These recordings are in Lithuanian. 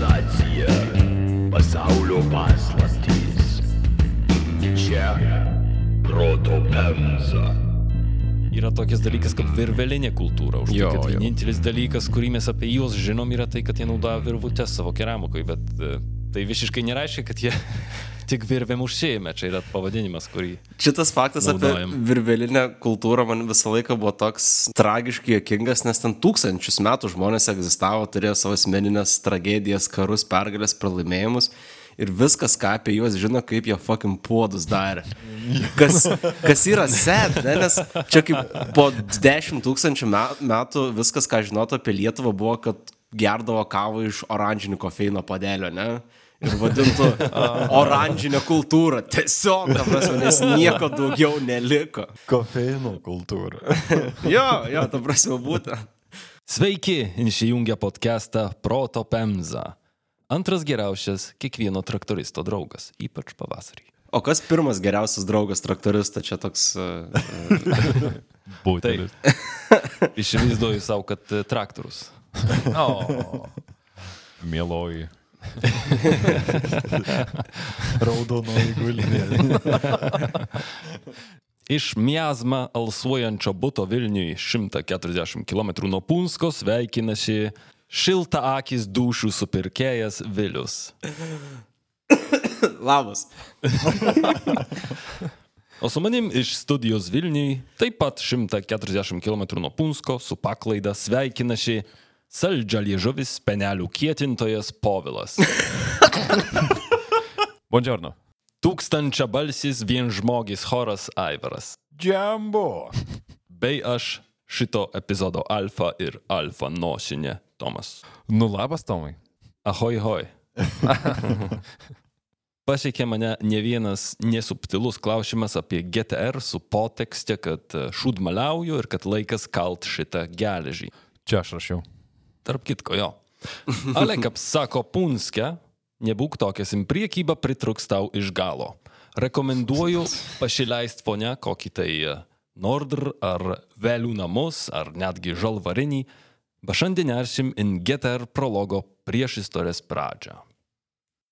Civilizacija, pasaulio paslaptys. Čia proto pemza. Yra tokias dalykas kaip virvelinė kultūra. Už tai, Jo, kad jo. vienintelis dalykas, kurį mes apie juos žinom, yra tai, kad jie naudoja virvutės savo keramikoje, bet e, tai visiškai nereiškia, kad jie tik virvėm užsieimė. Čia yra pavadinimas, kurį... Šitas faktas Naudojam. apie virvelinę kultūrą man visą laiką buvo toks tragiškai jokingas, nes ten tūkstančius metų žmonės egzistavo, turėjo savo asmeninės tragedijas, karus, pergalės, pralaimėjimus. Ir viskas, ką apie juos žino, kaip jie fucking puodus darė. Kas, kas yra set, ne? nes čia kaip po 10 tūkstančių me- metų viskas, ką žinotų apie Lietuvą, buvo, kad gerdavo kavą iš oranžinio kofeino padelio, ne? Ir vadintų oranžinę kultūrą. Tiesiog, ta prasme, nes nieko daugiau neliko. Kofeino kultūra. Jo, jo, ta prasme, būtent. Sveiki, įsijungę podcastą Proto Pemza. Antras geriausias kiekvieno traktoristo draugas, ypač pavasarį. O kas pirmas geriausias draugas traktoristo, čia toks... Uh, Būtent. Išvaizduoju savo, kad e, traktorius. O. Mieloji. Raudonoji gulinė. Iš miazmą alsuojančio buto Vilniui 140 km nuo Punsko sveikinasi šilta akis dušų supirkėjas Vilius. labas. O su manim iš studijos Vilniui taip pat 140 km nuo Punsko su paklaida sveikinasi saldžia liežuvis penelių kietintojas Povilas. Buongiorno. Tūkstančia balsis vienžmogis choras Aivaras. Džambo. Bei aš šito epizodo alfa ir alfa nosinė Tomas. Nu labas, Tomai. Ahoj, hoj. Pasiekė mane ne vienas nesubtilus klausimas apie GTR su potekste, kad e, šūdmaliauju ir kad laikas kalt šitą geležį. Čia aš rašiau. Tarp kitko, jo. Ale kaip sako Punske, nebūk tokias, priekyba pritruks tau iš galo. Rekomenduoju pasileisti fone kokį tai e, Nordr ar Vėlių namus, ar netgi Žalvarinį, bet šiandien nersim in GTR prologo prieš istorės pradžią.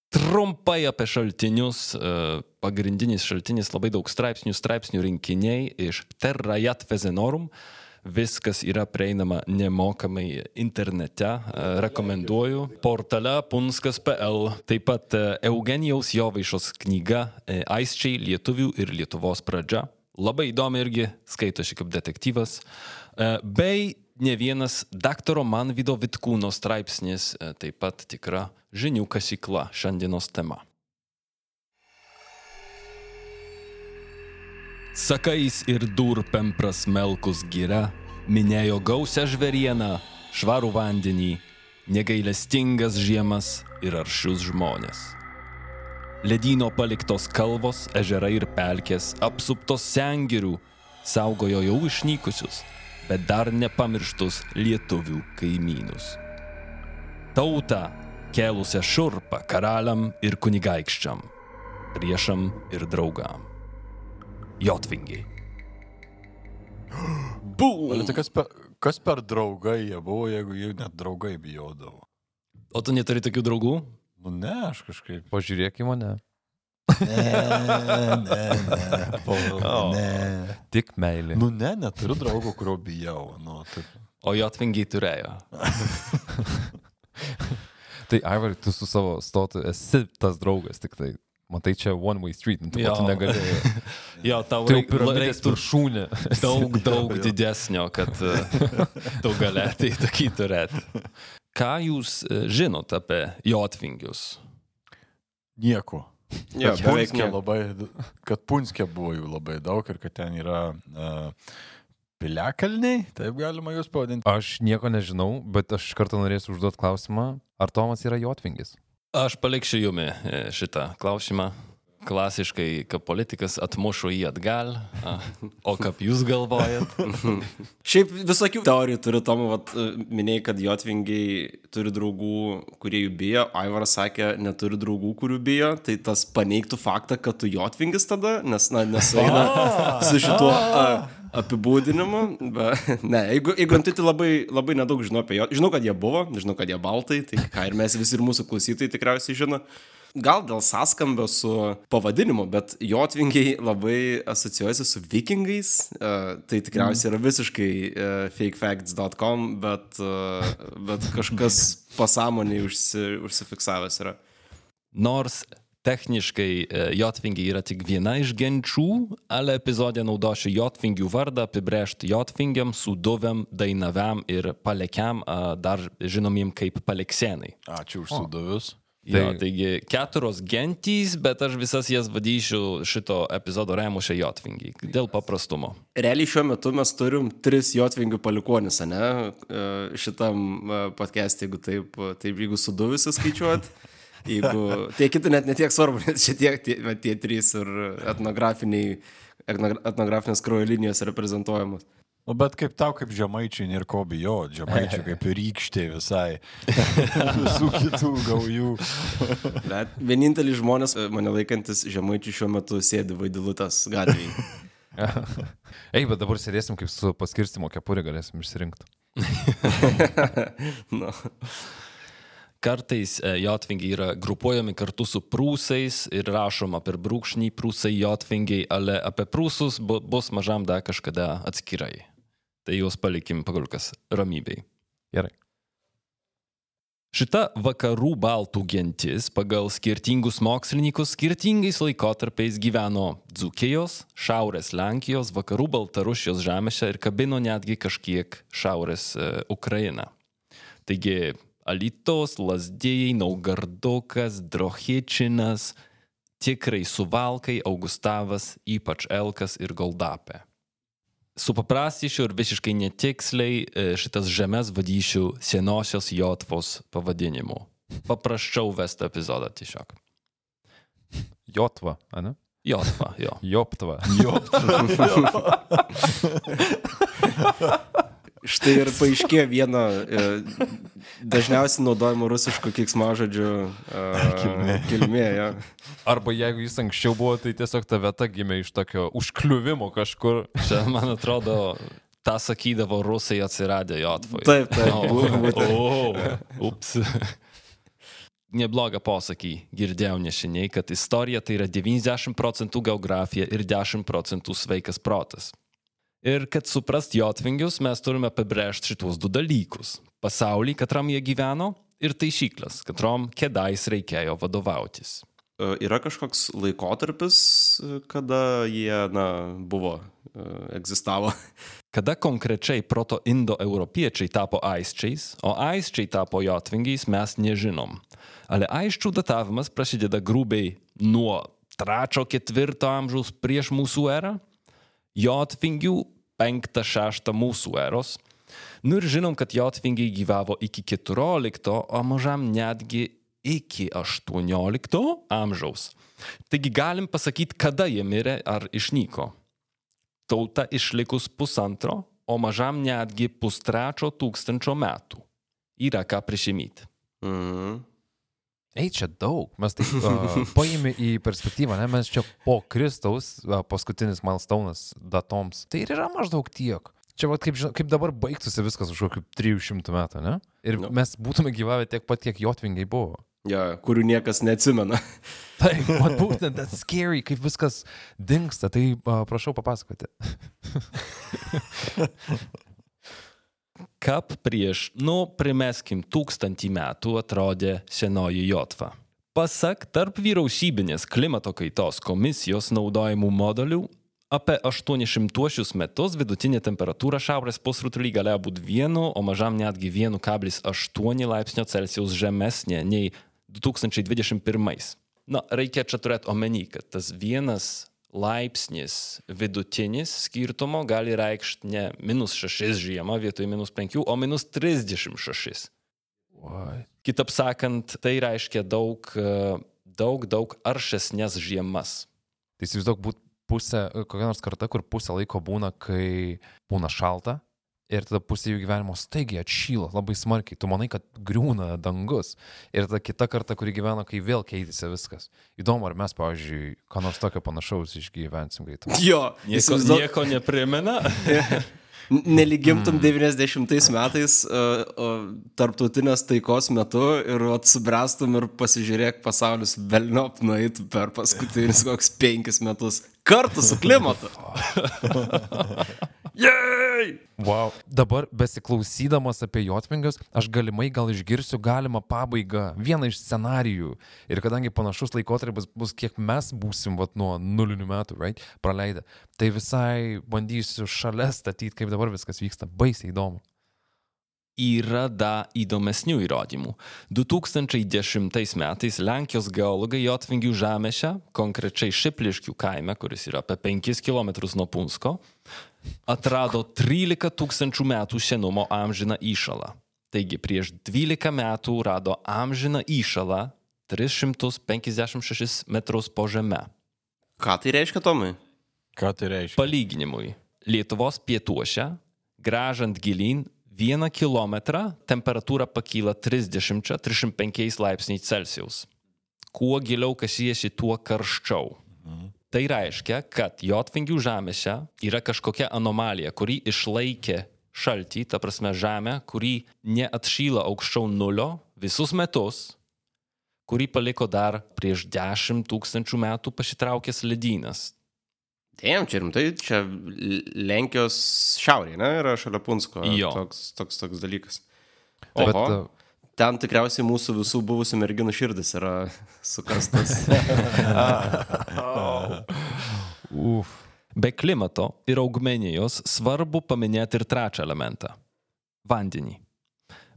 Trumpai apie šaltinius. e, Pagrindinis šaltinis labai daug straipsnių, straipsnių rinkiniai iš Terrajat Vezenorum. Viskas yra prieinama nemokamai internete. e, Rekomenduoju. Portale punskas.pl. Taip pat e, Eugenijaus Jovaišos knyga e, Aisčiai Lietuvių ir Lietuvos pradžia. Labai įdomi irgi, skaitosi kaip detektyvas. Bei ne vienas daktaro Manvido Vitkūno straipsnis, taip pat tikra žinių kasykla šiandienos tema. Sakais ir durpem prasmelkus gira, minėjo gausią žverieną, švarų vandenį, negailestingas žiemas ir aršius žmonės. Ledino paliktos kalvos, ežerai ir pelkės, apsuptos sengirių, saugojo jau išnykusius, bet dar nepamirštus lietuvių kaimynus. Tauta, kelusią šurpą karaliam ir kunigaikščiam, priešam ir draugam. Jotvingiai. Ale tai kas per, kas per draugai jie buvo, jeigu jų net draugai bijodavo? O tu neturi tokių draugų? Nu ne, aš kažkaip. Pažiūrėk į mane. Ne, ne, ne. Pauliau, O. ne. Tik meilė. Nu ne, neturiu draugo, kurio bijau. Nu, taip. O Jotvingiai turėjo. Tai Aivarai, tu su savo stotu esi tas draugas, tik tai. Matai, čia one way street, nu, tu Jo. negalėjai. Jo, tau Tai reiktų viršūnė. daug, daug didesnio, kad e, tu galėtai tokį turėti. Ką jūs e, žinot apie Jotvingius? Nieko. Jo, Kad beveik Punske nieko. labai, kad Punske buvo jų labai daug ir kad ten yra uh, piliakalniai, taip galima juos pavadinti. Aš nieko nežinau, bet aš iš karto norėsiu užduoti klausimą, ar Tomas yra Jotvingis? Aš paliksiu jumi e, šitą klausimą. Klasiškai, kaip politikas atmušu jį atgal, o kaip jūs galvojat? Šiaip visokių teorijų turiu, Tomu, vat, minėjai, kad jotvingiai turi draugų, kurie jų bijo, Aivaras sakė, neturi draugų, kurių bijo, tai tas paneigtų faktą, kad tu jotvingis tada, nes, na, nesueina su šituo a, apibūdinimu. Bet, ne, jeigu, jeigu tu tai labai, labai nedaug žinau apie jo, žinau, kad jie buvo, žinau, kad jie baltai, tai ką ir mes visi ir mūsų klausytojai tikriausiai žino. Gal dėl sąskambio su pavadinimu, bet jotvingiai labai asocijuojasi su vikingais. Uh, tai tikriausiai yra visiškai uh, fakefacts.com, bet, uh, bet kažkas pasąmoniai užsi, užsifiksavęs yra. Nors techniškai e, jotvingiai yra tik viena iš genčių, ale epizode naudosiu jotvingių vardą apibrėžti jotvingiam, suduviam, dainaviam ir palekiam, a, dar žinomiem kaip paleksienai. Ačiū už sudavius. Tai... Jo, taigi keturios gentys, bet aš visas jas vadyšiu šito epizodo remušę jotvingiai, dėl paprastumo. Realiai šiuo metu mes turim tris jotvingių palikonis, ne? E, Šitam e, podcast'e, jeigu taip, taip jeigu suduvius skaičiuot. Jeigu, tai kiti net netiek svarbu, nes šitie tie, tie trys ir etnografiniai, etno- etnografinės kraujo linijos reprezentuojamos. Nu, bet kaip tau, kaip žemaičiai, ir ko bijo, žemaičiai kaip ir rykštė visai. Visų kitų gaujų. Bet vienintelis žmonės, e, mane laikantis žemaičių šiuo metu sėdi vaidilutės gatvėje. Ei, bet dabar sėdėsim kaip su paskirstimo kepurė, galėsim išsirinkti. nu, Kartais e, jotvingiai yra grupuojami kartu su prūsais ir rašoma per brūkšnį prūsai jotvingiai, ale apie prūsus bu, bus mažam dar kažkada atskirai. Tai juos palikim pagal kas ramybei. Gerai. Šita vakarų baltų gentis pagal skirtingus mokslininkus skirtingais laikotarpiais gyveno Dzukijos, Šiaurės Lenkijos, vakarų Baltarusijos žemėse ir kabino netgi kažkiek Šiaurės e, Ukrainą. Taigi Alitos, Lasdėjai, Naugardokas, Drohiečinas, tikrai Suvalkai, Augustavas, ypač Elkas ir Goldapė. Supaprastysiu ir visiškai netiksliai e, šitas žemės vadysiu senosios Jotvos pavadinimu. Paprasčiau vesti epizodą tiesiog. Jotva, ne? Jotva, jo. Joptva. štai ir paaiškėjo vieno e, dažniausiai naudojimo rusiško kiksmažodžio kilmė. kilmė ja. Arba jeigu jis anksčiau buvo, tai tiesiog ta vieta gimė iš tokio užkliuvimo kažkur. Čia, man atrodo, tą sakydavo rusai atsiradę Jotvai. Taip, taip. O, būtent. o, ups. Neblogą posakį girdėjau nešiniai, kad istorija tai yra 90 procentų geografija ir 10 procentų sveikas protas. Ir kad suprast jotvingius, mes turime apibrėžti šituos du dalykus. Pasaulį, katram jie gyveno, ir taisyklės, katrom kėdais reikėjo vadovautis. E, Yra kažkoks laikotarpis, e, kada jie, na, buvo, e, egzistavo. Kada konkrečiai proto-indo-europiečiai tapo aisčiais, o aisčiai tapo jotvingiais, mes nežinom. Ale aisčių datavimas prasideda grubiai nuo 3-4 amžiaus prieš mūsų erą, jotvingių 5-6 mūsų eros. Nu ir žinom, kad jotvingiai gyvavo iki 14, o mažam netgi iki 18 amžiaus. Taigi galim pasakyti, kada jie mirė ar išnyko. Tauta išlikus pusantro, o mažam netgi pustrečio tūkstančio metų. Yra ką prišimyti. Mhm. Ei, čia daug. Mes taip uh, paėmė į perspektyvą, ne? Mes čia po Kristaus, uh, paskutinis milstonas datoms. Tai ir yra maždaug tiek. Čia va, kaip, kaip dabar baigtųsi viskas už kokių 300 metų, ne? Ir Nu. mes būtume gyvavę tiek pat, kiek jotvingiai buvo. Ja, kurių niekas neatsimena. Taip, man būtent, that's scary, kaip viskas dinksta. Tai uh, prašau papasakoti. Kap prieš, nu, primeskim, tūkstantį metų atrodė senoji Jotva. Pasak tarp vyriausybinės klimato kaitos komisijos naudojimų modelių, apie 800 metus vidutinė temperatūra šiaurės pusrutuly galėjo būti 1, o mažam netgi 1,8 laipsnio Celsijaus žemesnė nei 2021. Na, reikia čia turėti omeny, kad tas vienas laipsnis vidutinis skirtumo gali reikšti ne minus 6 žiemą vietoj minus 5, o minus 36. Oi. Kitaip sakant, tai reiškia daug, e, daug, daug aršesnės žiemas. Tai įsivaizduok, būt pusę, kokia nors karta, kur pusę laiko būna, kai būna šalta ir tada pusė jų gyvenimo staigiai atšyla labai smarkiai. Tu manai, kad griūna dangus. Ir tada kita karta, kuri gyvena, kai vėl keitėsi viskas. Įdomu, ar mes, pavyzdžiui, ką nors tokio panašaus išgyvensim greitai. Jo, Nieko, įsivaizduok, nieko neprimena. Nelygimtum 90 metais uh, uh, tarptautinės taikos metu ir atsibręstum ir pasižiūrėk, pasaulis velniop nueitų per paskutinius kokius penkis metus kartu su klimatu. Jei! Wow. Dabar besiklausydamas apie Jotvingius, aš galimai gal išgirsiu galimą pabaigą, vieną iš scenarijų. Ir kadangi panašus laikotarpis bus, kiek mes būsim vat, nuo nulinių metų, right, praleidę, tai visai bandysiu šalia statyti, kaip dabar viskas vyksta. Baisiai įdomu. Yra da įdomesnių įrodymų. 2010 metais Lenkijos geologai Jotvingių žemėse, konkrečiai Šipliškių kaime, kuris yra apie 5 km nuo Punsko, atrado 13 tūkstančių metų senumo amžiną įšalą. Taigi prieš 12 metų rado amžiną įšalą 356 metrus po žeme. Ką tai reiškia, Tomai? Ką tai reiškia? Palyginimui, Lietuvos pietuose, gražant gilin, vieną kilometrą temperatūra pakyla 30-35 laipsniais Celsijaus. Kuo giliau kasiesi, tuo karščiau. Tai reiškia, kad Jotvingių žemėse yra kažkokia anomalija, kuri išlaikė šaltį, ta prasme žemę, kuri neatšyla aukščiau nulio visus metus, kurį paliko dar prieš 10 tūkstančių metų pasitraukęs ledynas. Dėjom, čia rimtai, čia Lenkijos šiaurėje, ne, yra šalia Punsko. Jo. Toks, toks, toks dalykas. Bet, Oho, uh, ten tikriausiai mūsų visų buvusių merginų širdis yra sukastas. uf. Be klimato ir augmenijos svarbu paminėti ir trečią elementą - vandenį.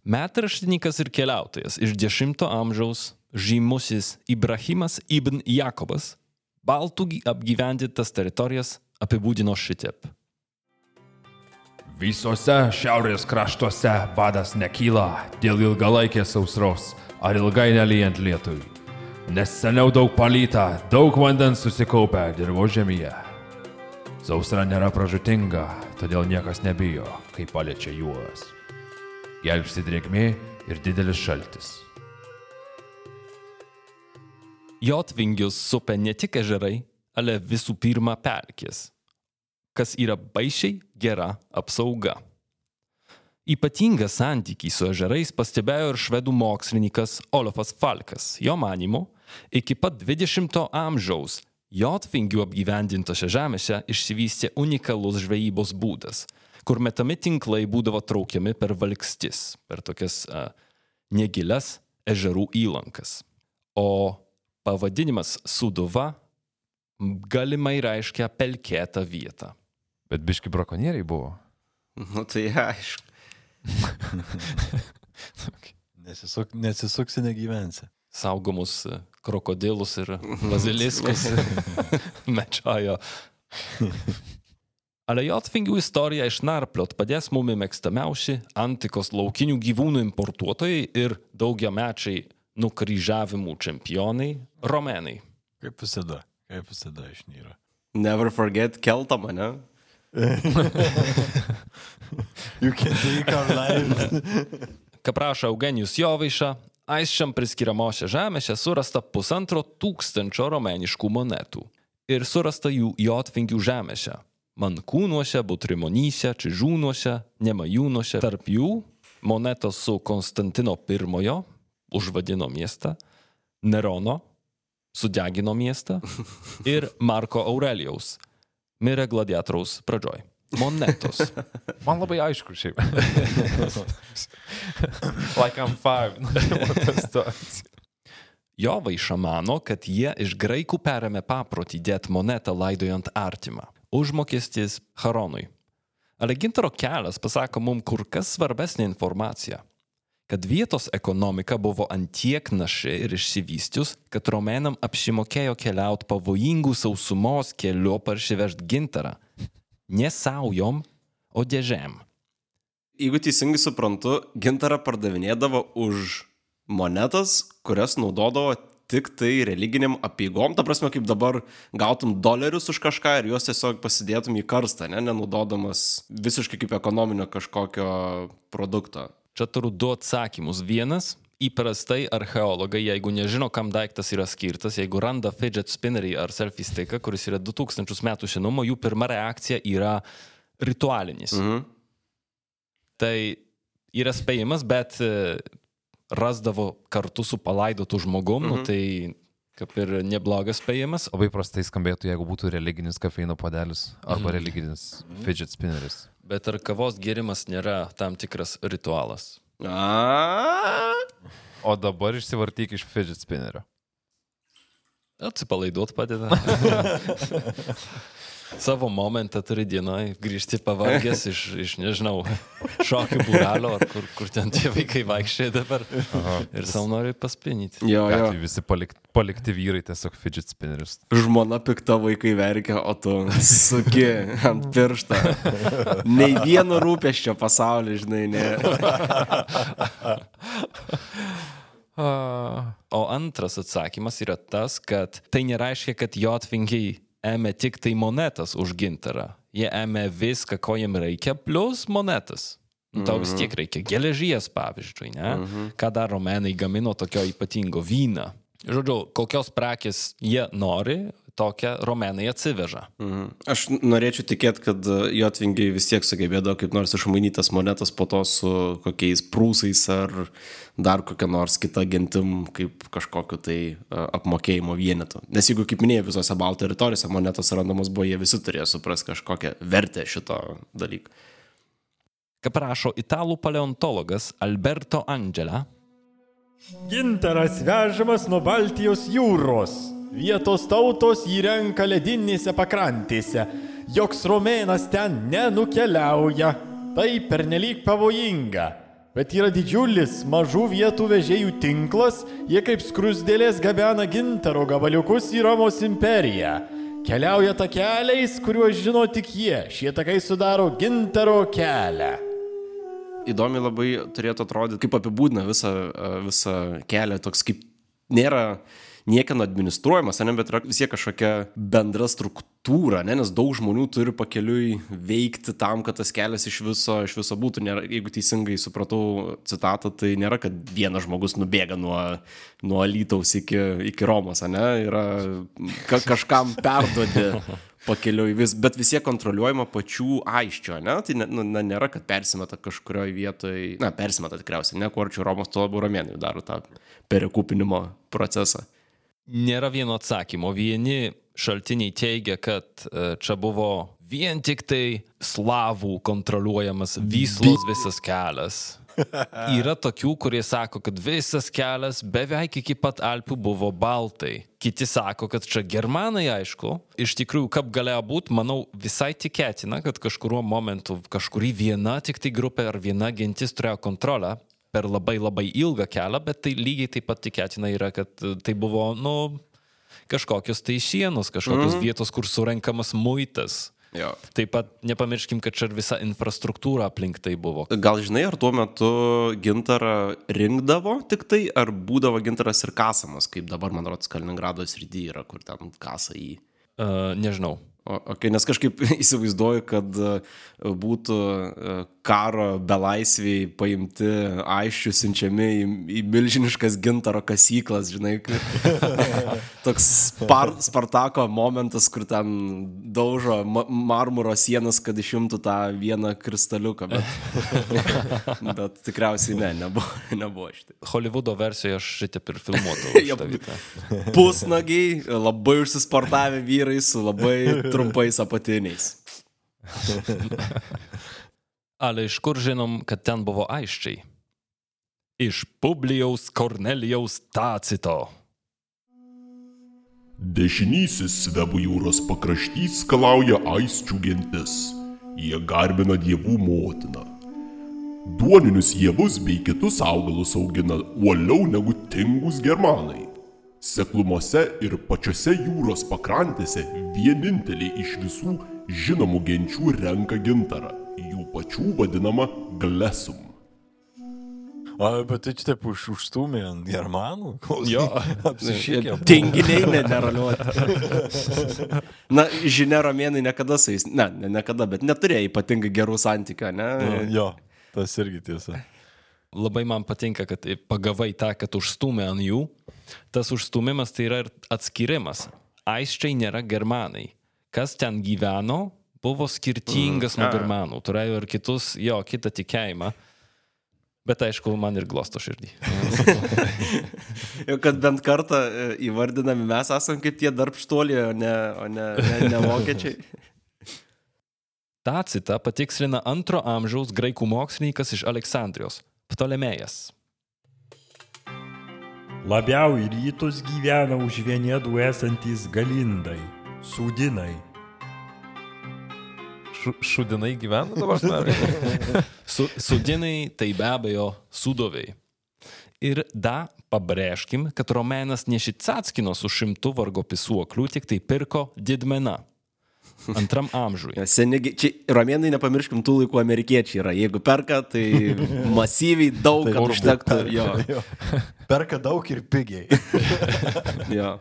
Metraštininkas ir keliautojas iš X amžiaus žymusis Ibrahimas ibn Jakobas baltų gy- apgyvendintas teritorijas apibūdino šitaip. Visose šiaurės kraštuose badas nekyla dėl ilgalaikės sausros ar ilgai nelyjant lietui. Nes seniau daug palyta, daug vandens susikaupia dirbožėmyje. Sausra nėra pražutinga, todėl niekas nebijo, kai paliečia juos. Gelbsti drėgmė ir didelis šaltis. Jotvingius supia ne tik ežerai, ale visų pirma pelkės, kas yra baisiai gera apsauga. Ypatingą santykį su ežerais pastebėjo ir švedų mokslininkas Olafas Falkas. Jo manimu, iki pat 20 amžiaus Jotvingių apgyvendintose žemėse išsivystė unikalus žvejybos būdas, kur metami tinklai būdavo traukiami per valkstis, per tokias uh, negilias ežerų įlankas. O pavadinimas Suduva galimai reiškia pelkėtą vietą. Bet biški brakonieriai buvo. nu tai aišku. Nesisuk, nesisuksi, negyvensi. Saugomus krokodilus ir baziliskus mečiojo. Ale Jotvingių istoriją išnarpliot padės mumi mėgstamiausi antikos laukinių gyvūnų importuotojai ir daugiamečiai nukryžiavimų čempionai - romenai. Kaip visada. Kaip visada išnyra. Never forget keltą mane. Take our life. Kaip rašo Eugenijus Jovaiša, Aisčiam priskiriamose žemėse surasta pusantro tūkstančio romėniškų monetų. Ir surasta jų Jotvingių žemėse. Mankūnuose, Butrimonyse, Čižūnuose, Nemajūnuose. Tarp jų monetos su Konstantino I užvadino miestą, Nerono sudegino miestą ir Marko Aurelijaus mirė gladiatoriaus pradžioj. Monetos. Man labai aišku šiaip. like I'm five. Tas toks. Jovaiša mano, kad jie iš graikų perėmė paprotį dėti monetą laidojant artimą. Užmokestis Haronui. Ale gintaro kelias pasako mums kur kas svarbesnė informacija. Kad vietos ekonomika buvo antiek naši ir išsivystius, kad romėnam apsimokėjo keliauti pavojingų sausumos keliu paršivežti gintarą. Ne saujom, o dėžėm. Jeigu teisingai suprantu, gintarą pardavinėdavo už monetas, kurias naudodavo tik tai religiniam apieigom, ta prasme, kaip dabar gautum dolerius už kažką ir juos tiesiog pasidėtum į karstą, ne, nenaudodamas visiškai kaip ekonominio kažkokio produkto. Čia turiu du atsakymus. Vienas, įprastai archeologai, jeigu nežino, kam daiktas yra skirtas, jeigu randa fidget spinnerį ar selfie sticką, kuris yra 2000 metų senumo, jų pirma reakcija yra ritualinis. Mhm. Tai yra spėjimas, bet e, rasdavo kartu su palaidotu žmogum, mhm. nu, tai kaip ir neblogas spėjimas. Labai prastai skambėtų, jeigu būtų religinis kafeino padelis arba Mhm. religinis fidget spinneris. Bet ar kavos gėrimas nėra tam tikras ritualas? A. O dabar išsivartyk iš fidget spinnerio. Atsipalaiduot padeda. Savo momentą turi dienoj, grįžti pavargęs iš, iš nežinau, šokių būrelio, ar kur, kur ten tie vaikai vaikščiai dabar. Aha. Ir savo nori paspinyti. Jo, jo. Gatvėje visi palik, palikti vyrai tiesiog fidget spinnerius. Žmona pikta vaikai verkia, o tu suki ant pirštą. Nei vieno rūpeščio pasaulyje, žinai, ne. O antras atsakymas yra tas, kad tai nereiškia, kad jotvingiai ėmė tik tai monetas už gintarą. Jie ėmė viską, ko jiem reikia, plus monetas. Nu, tau vis tiek reikia geležies, pavyzdžiui, ne? Ką dar romenai gamino tokio ypatingo vyną. Žodžiu, kokios prekės jie nori, tokią romenai atsiveža. Mhm. Aš norėčiau tikėti, kad jotvingiai vis tiek sugebėdavo kaip nors išmainytas monetas po to su kokiais prūsais ar dar kokia nors kita gentim kaip kažkokiu tai a, apmokėjimo vienetu. Nes jeigu, kaip minėjau, visose Baltų teritorijose monetos randamos buvo, jie visi turėjo suprasti kažkokią vertę šito dalyko. Kaip rašo italų paleontologas Alberto Angela, Gintaras vežamas nuo Baltijos jūros. Vietos tautos jį renka ledinėse pakrantėse. Joks romėnas ten nenukeliauja. Tai pernelyg pavojinga. Bet yra didžiulis mažų vietų vežėjų tinklas, jie kaip skrusdėlės gabena gintaro gabaliukus į Romos imperiją. Keliauja takeliais, kuriuos žino tik jie. Šie takai sudaro gintaro kelią. įdomiai labai turėtų atrodyti, kaip apibūdina visą, visą kelią, toks kaip nėra niekieno administruojamas, ne, bet yra vis tiek kažkokia bendra struktūra, ne, nes daug žmonių turi pakeliui veikti tam, kad tas kelias iš viso, iš viso būtų. Nėra, jeigu teisingai supratau citatą, tai nėra, kad vienas žmogus nubėga nuo, nuo Lytaus iki, iki Romos, ne, yra ka, kažkam perduoti pakeliui vis, bet vis tiek kontroliuojama pačių aiščio, ne? Tai ne, nu, ne, nėra, kad persimeta kažkurioje vietoje, na, persimeta tikriausiai, ne, kuo arčiau Romos, tuo labiau romėnai daro tą perikūpinimo procesą. Nėra vieno atsakymo. Vieni šaltiniai teigia, kad e, čia buvo vien tik tai slavų kontroliuojamas Vyslos visas kelias. Yra tokių, kurie sako, kad visas kelias beveik iki pat Alpių buvo baltai. Kiti sako, kad čia germanai, aišku. Iš tikrųjų, kaip galėjo būti, manau, visai tikėtina, kad kažkuriuo momentu kažkuri viena tik tai grupė ar viena gentis turėjo kontrolę per labai labai ilgą kelią, bet tai lygiai taip pat tikėtina yra, kad tai buvo, nu, kažkokios tai sienos, kažkokios mm vietos, kur surenkamas muitas. Jo. Taip pat nepamirškim, kad čia ir visa infrastruktūra aplink tai buvo. Gal žinai, ar tuo metu gintarą rinkdavo tik tai, ar būdavo gintaras ir kasamas, kaip dabar, man rodos, Kaliningrado srityje yra, kur ten kasa jį. Uh, nežinau. O, okay, nes kažkaip įsivaizduoju, kad e, būtų e, karo belaisviai paimti aiškių siunčiami į, į milžiniškas gintaro kasyklas, žinai, toks spar, Spartako momentas, kur ten daužo ma marmuro sienas, kad išimtų tą vieną kristaliuką, bet, bet tikriausiai ne, nebuvo, nebuvo šitai. Hollywoodo versijoje aš šitą ir šitą vietą. Pusnagiai, labai užsisportavę vyrai su labai trumpais apatiniais. Ale iš kur žinom, kad ten buvo aiščiai? Iš Publijaus Kornelijaus Tacito. Dešinysis Svebų jūros pakraštys skalauja aisčių gentis. Jie garbina dievų motiną. Duoninius javus bei kitus augalus augina uoliau negu tingus germanai. Seklumose ir pačiose jūros pakrantėse vieninteliai iš visų žinomų genčių renka gintarą, jų pačių vadinama glesum. O, bet tai čia taip už, užstumė ant germanų? Jo. apsišykė. Tinginiai ne, neraliuoti. Na, žinia, romėnai niekada su jais, ne, ne niekada, bet neturėjo ypatingai gerų santykių, ne? Jo, tas irgi tiesa. Labai man patinka, kad pagavai tą, kad užstumė ant jų. Tas užstumimas tai yra ir atskirimas. Aisčiai nėra germanai. Kas ten gyveno, buvo skirtingas nuo germanų. Turėjo ir kitus, jo, kitą tikėjimą. Bet aišku, man ir glosto širdį. Jau kad bent kartą e, įvardinami mes esam kaip tie darbštuoliai, o ne, o ne, ne, ne vokiečiai. Tacita patikslina antro amžiaus graikų mokslininkas iš Aleksandrijos - Ptolemėjas. Labiau į rytus gyvena už vienėdų esantys galindai, sūdinai. Šu, šudinai gyvena dabar? Su... Su, sudinai tai be abejo sudoviai. Ir da pabrėžkim, kad Romenas nešitsackino su šimtu vargo pisuoklių, tik tai pirko didmena. Antram amžiui. Seni, čia romėnai, nepamirškim, tų laikų amerikiečiai yra. Jeigu perka, tai masyviai daug, kad užtektų. Jo, Jo. Perka daug ir pigiai. jo.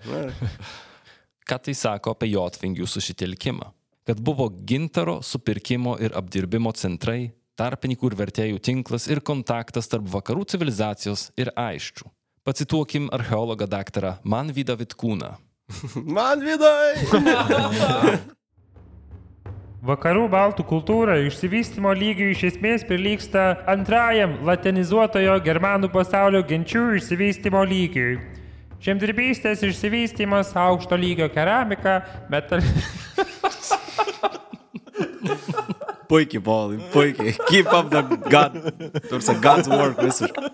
Ką tai sako apie jotvingių susitelkimą? Kad buvo gintaro supirkimo ir apdirbimo centrai, tarpininkų ir vertėjų tinklas ir kontaktas tarp vakarų civilizacijos ir aiščių. Pacituokim archeologą daktarą Manvydą Vitkūną. Man vidai! Vakarų baltų kultūra išsivystimo lygiui iš esmės prilyksta antrajam latinizuotojo germanų pasaulio genčių išsivystimo lygiui. Žemdirbystės išsivystymas, aukšto lygio keramika, metal... Puikiai, Paulai, puikiai. Keep up the God. Tursa God's work visiškai.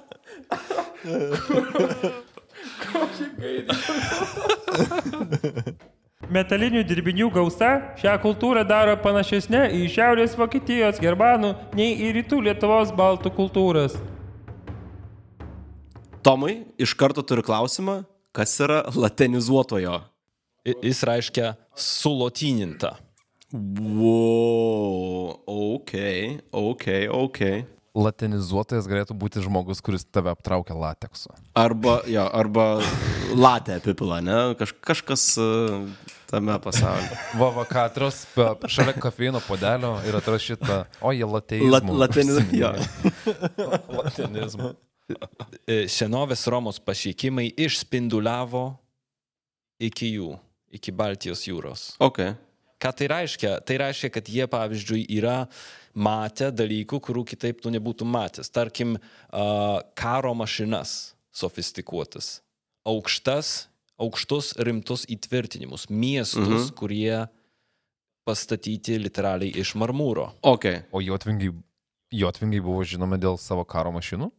Metalinių dirbinių gausa šią kultūrą daro panašesnė į Šiaurės Vokietijos germanų nei į Rytų Lietuvos baltų kultūras. Tomai, iš karto turiu klausimą, kas yra latinizuotojo? I- Jis reiškia sulotyninta. Wow, ok, ok, ok. Latinizuotojas galėtų būti žmogus, kuris tave aptraukia lateksu. Arba, jo, arba latė apipila, ne? Kaž, kažkas uh, tame pasaulyje. Va, va, katros pe- šalia kafeino podelio ir atrašyta, o jie lateizmų. Lat, latiniz, jo. Latinizmų. E, Senovės Romos pašykimai išspinduliavo iki jų, iki Baltijos jūros. Ok. Ką tai reiškia? Tai reiškia, kad jie, pavyzdžiui, yra matę dalykų, kurių kitaip tu nebūtum matęs. Tarkim, uh, karo mašinas sofistikuotas, aukštas, aukštus rimtus įtvirtinimus, miestus, mhm. kurie pastatyti literaliai iš marmūro. Ok. O jotvingiai, jotvingiai buvo žinomi dėl savo karo mašinų?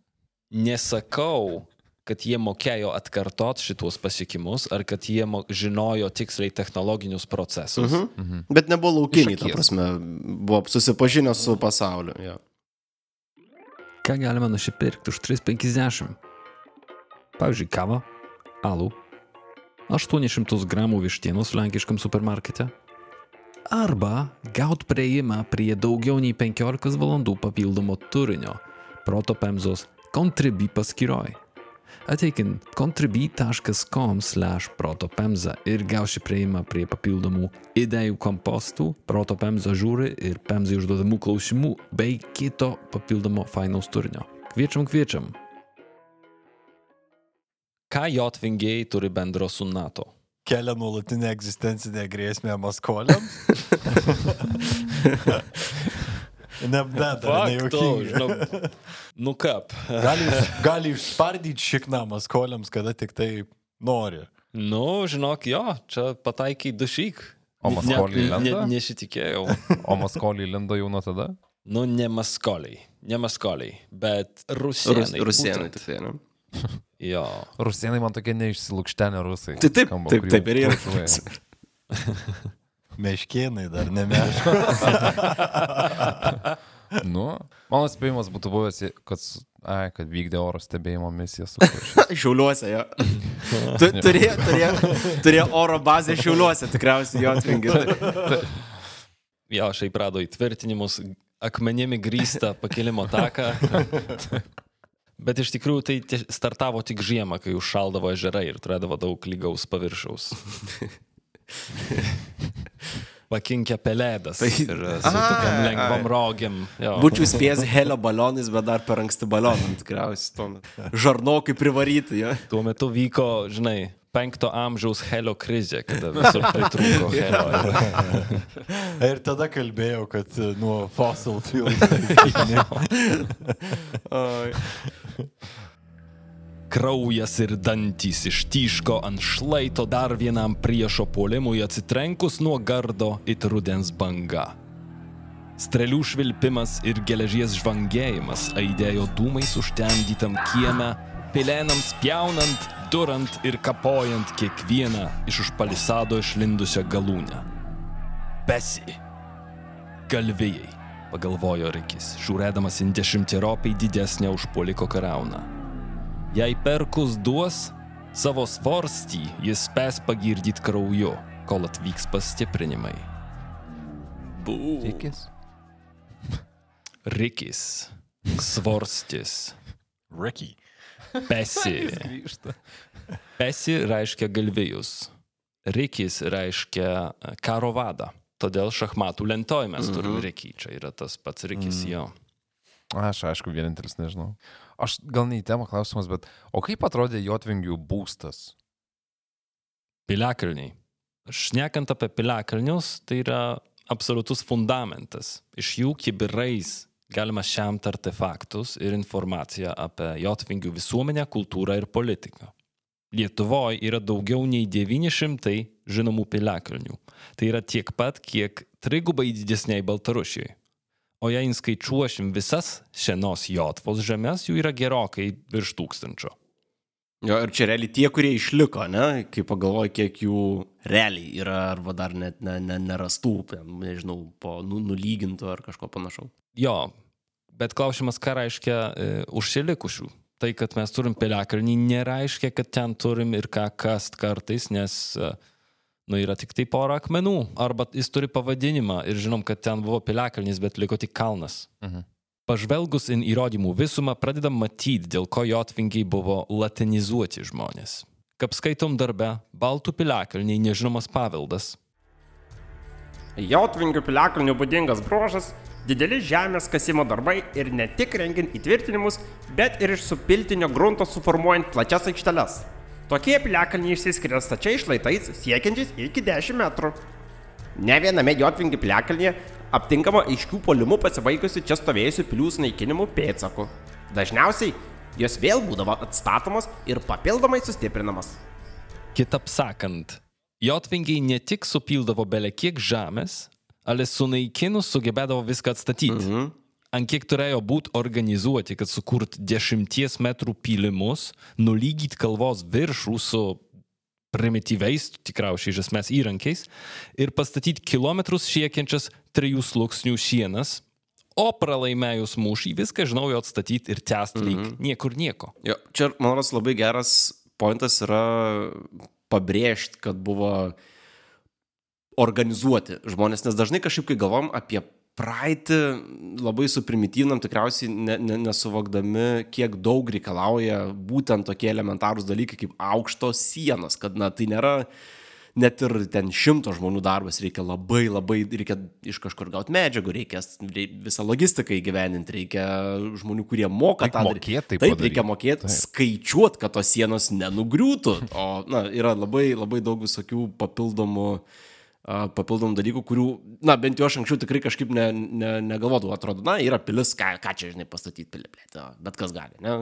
Nesakau, kad jie mokėjo atkartot šituos pasiekimus, ar kad jie žinojo tiksliai technologinius procesus. Mhm. Bet nebuvo laukiniai, ta prasme, buvo susipažinę su pasauliu. Jo. Ką galima nusipirkti už 3,50? Pavyzdžiui, kavą, alų, 800 gramų vištienos lenkiškam supermarkete. Arba gaut prieimą prie daugiau nei 15 valandų papildomo turinio protopemzos Contribui paskyroj. Ateikint contribui.com slash protopemza ir gausi prieimą prie papildomų idėjų kompostų, protopemza žiūri ir pemzai užduodamų klausimų bei kito papildomo fainaus turinio. Kviečiam, kviečiam. Ką jotvingiai turi bendro su NATO? Kelia nuolatinę egzistencinę grėsmę Maskoliams. Nebedara, nejuokinga. žinau. Nu kap. Gali, gali išspardyti šikną Maskoliams, kada tik tai nori. Nu, žinok, jo, čia pataikiai dušyk. O maskoliai ne, lenda? nesitikėjau. O maskoliai lindo jau nuo tada? Nu, ne maskoliai, ne maskoliai, bet Rus, rusienai. būtent. tik tai, ne? Jo. Rusienai man tokie neišsilūkštenė rusai. Tai taip, Skamba, taip, taip ir yra. Meškėnai dar ne meška. Nu, mano spėjimas būtų buvęs, kad, s- ai, kad vykdė oro stebėjimo misiją su. Šiauliuose, jo. Tu, turėjo, turėjo, turėjo oro bazę šiauliuose, tikriausiai jo atvingi. Jo, šiaip rado įtvirtinimus, akmenimi grįstą pakilimo taką. Bet iš tikrųjų tai startavo tik žiemą, kai užšaldavo ežerai ir turėdavo daug lygaus paviršiaus. Pakinkę pelėdas. Tai- e, su tokiam lengvam rogiam. jo. Būčiau spėjęs helio balionais, bet dar per anksti balionam tikriausiai. Žarnokai privaryti, jo. Tuo metu vyko, žinai, penkto amžiaus helio krizė, kada visur pritrūko helio. Ir tada kalbėjau, kad e, nuo fossil fuel. Kraujas ir dantys ištyško ant šlaito dar vienam priešo puolimui atsitrenkus nuo gardo it rudens banga. Strėlių švilpimas ir geležies žvangėjimas aidėjo dūmais užtemdytam kieme, pilenams pjaunant, durant ir kapojant kiekvieną iš už palisado išlindusią galūnę. Besi. Galvijai, pagalvojo Rikis, žiūrėdamas į dešimtieropai didesnę už poliko karauną. Jei perkus duos savo svarstį, jis spės pagirdyti krauju, kol atvyks pastiprinimai. Tikis. Rikis, svarstis, Ricky. Pesi. Pesi reiškia galvijus, Rikis reiškia e, karo vadą. Todėl šachmatų lentoj mes turim Rikį, čia yra tas pats Rikis jo. Aš aišku, vienintelis nežinau. Aš gal ne į temą klausimas, bet o kaip atrodė Jotvingių būstas? Piliakalniai. Šnekant apie piliakalnius, tai yra absoliutus fundamentas. Iš jų kibirais galima šiamti artefaktus ir informaciją apie Jotvingių visuomenę, kultūrą ir politiką. Lietuvoje yra daugiau nei 900 žinomų piliakalnių. Tai yra tiek pat, kiek trigubai didesniai Baltarusijai. O jei skaičiuošim visas senos Jotvos žemės, jų yra gerokai virš tūkstančio. Jo, ir čia realiai tie, kurie išliko, ne, kai pagalvoju, kiek jų realiai yra, arba dar net ne, ne, nerastų, nežinau, po nu, nulygintų ar kažko panašaus. Jo, bet klausimas, ką reiškia e, užsilikusių. Tai, kad mes turim piliakalnį, nereiškia, kad ten turim ir ką kast kartais, nes, e, nu, yra tik tai pora akmenų. Arba jis turi pavadinimą ir žinom, kad ten buvo piliakalnis, bet liko tik kalnas. Mhm. Pažvelgus į įrodymų visumą, pradedam matyti, dėl ko jotvingiai buvo latinizuoti žmonės. Kaip skaitom darbe, Baltų piliakalniai nežinomas paveldas, Jotvingių piliakalnių būdingas bruožas - dideli žemės kasimo darbai ir ne tik rengiant įtvirtinimus, bet ir iš supiltinio grunto suformuojant plačias aikšteles. Tokie piliakalniai išsiskiria stačiai šlaitais siekiančiais iki 10 metrų. Ne viename Jotvingių piliakalnyje aptinkama aiškių polimų pasibaigusių čia stovėjusių pilių sunaikinimų pėdsakų. Dažniausiai jos vėl būdavo atstatomos ir papildomai sustiprinamas. Kitaip sakant, jotvingiai ne tik supildavo bele kiek žemės, ale sunaikinus sugebėdavo viską atstatyti. Mhm. Ant kiek turėjo būti organizuoti, kad sukurt dešimties metrų pylimus, nulygyti kalvos viršų su primityviais, tikriausiai iš esmės įrankiais, ir pastatyti kilometrus siekiančias trijų sluoksnių sienas, o pralaimėjus mūšį viską iš naujo atstatyti ir tęsti lyg mhm. niekur nieko. Jo, čia, man rodos, labai geras pointas yra pabrėžti, kad buvo organizuoti žmonės, nes dažnai kažkaip, kai galvom apie praeitį, labai suprimityvinam tikriausiai ne, ne, nesuvokdami, kiek daug reikalauja būtent tokie elementarūs dalykai kaip aukštos sienos, kad, na, tai nėra net ir ten šimto žmonių darbas, reikia labai, labai, reikia iš kažkur gauti medžiagų, reikia rei- visą logistiką įgyveninti, reikia žmonių, kurie moka Reik tą daryt. mokėt tai Taip, padaryt. reikia mokėti, skaičiuoti, kad tos sienos nenugriūtų. O, na, yra labai, labai daug visokių papildomų a, papildomų dalykų, kurių, na, bent jau aš anksčiau tikrai kažkaip ne, ne, negalvodavau, atrodo, na, yra pilis, ką, ką čia, žinai, pastatyti pilį, blėt, bet kas gali, ne?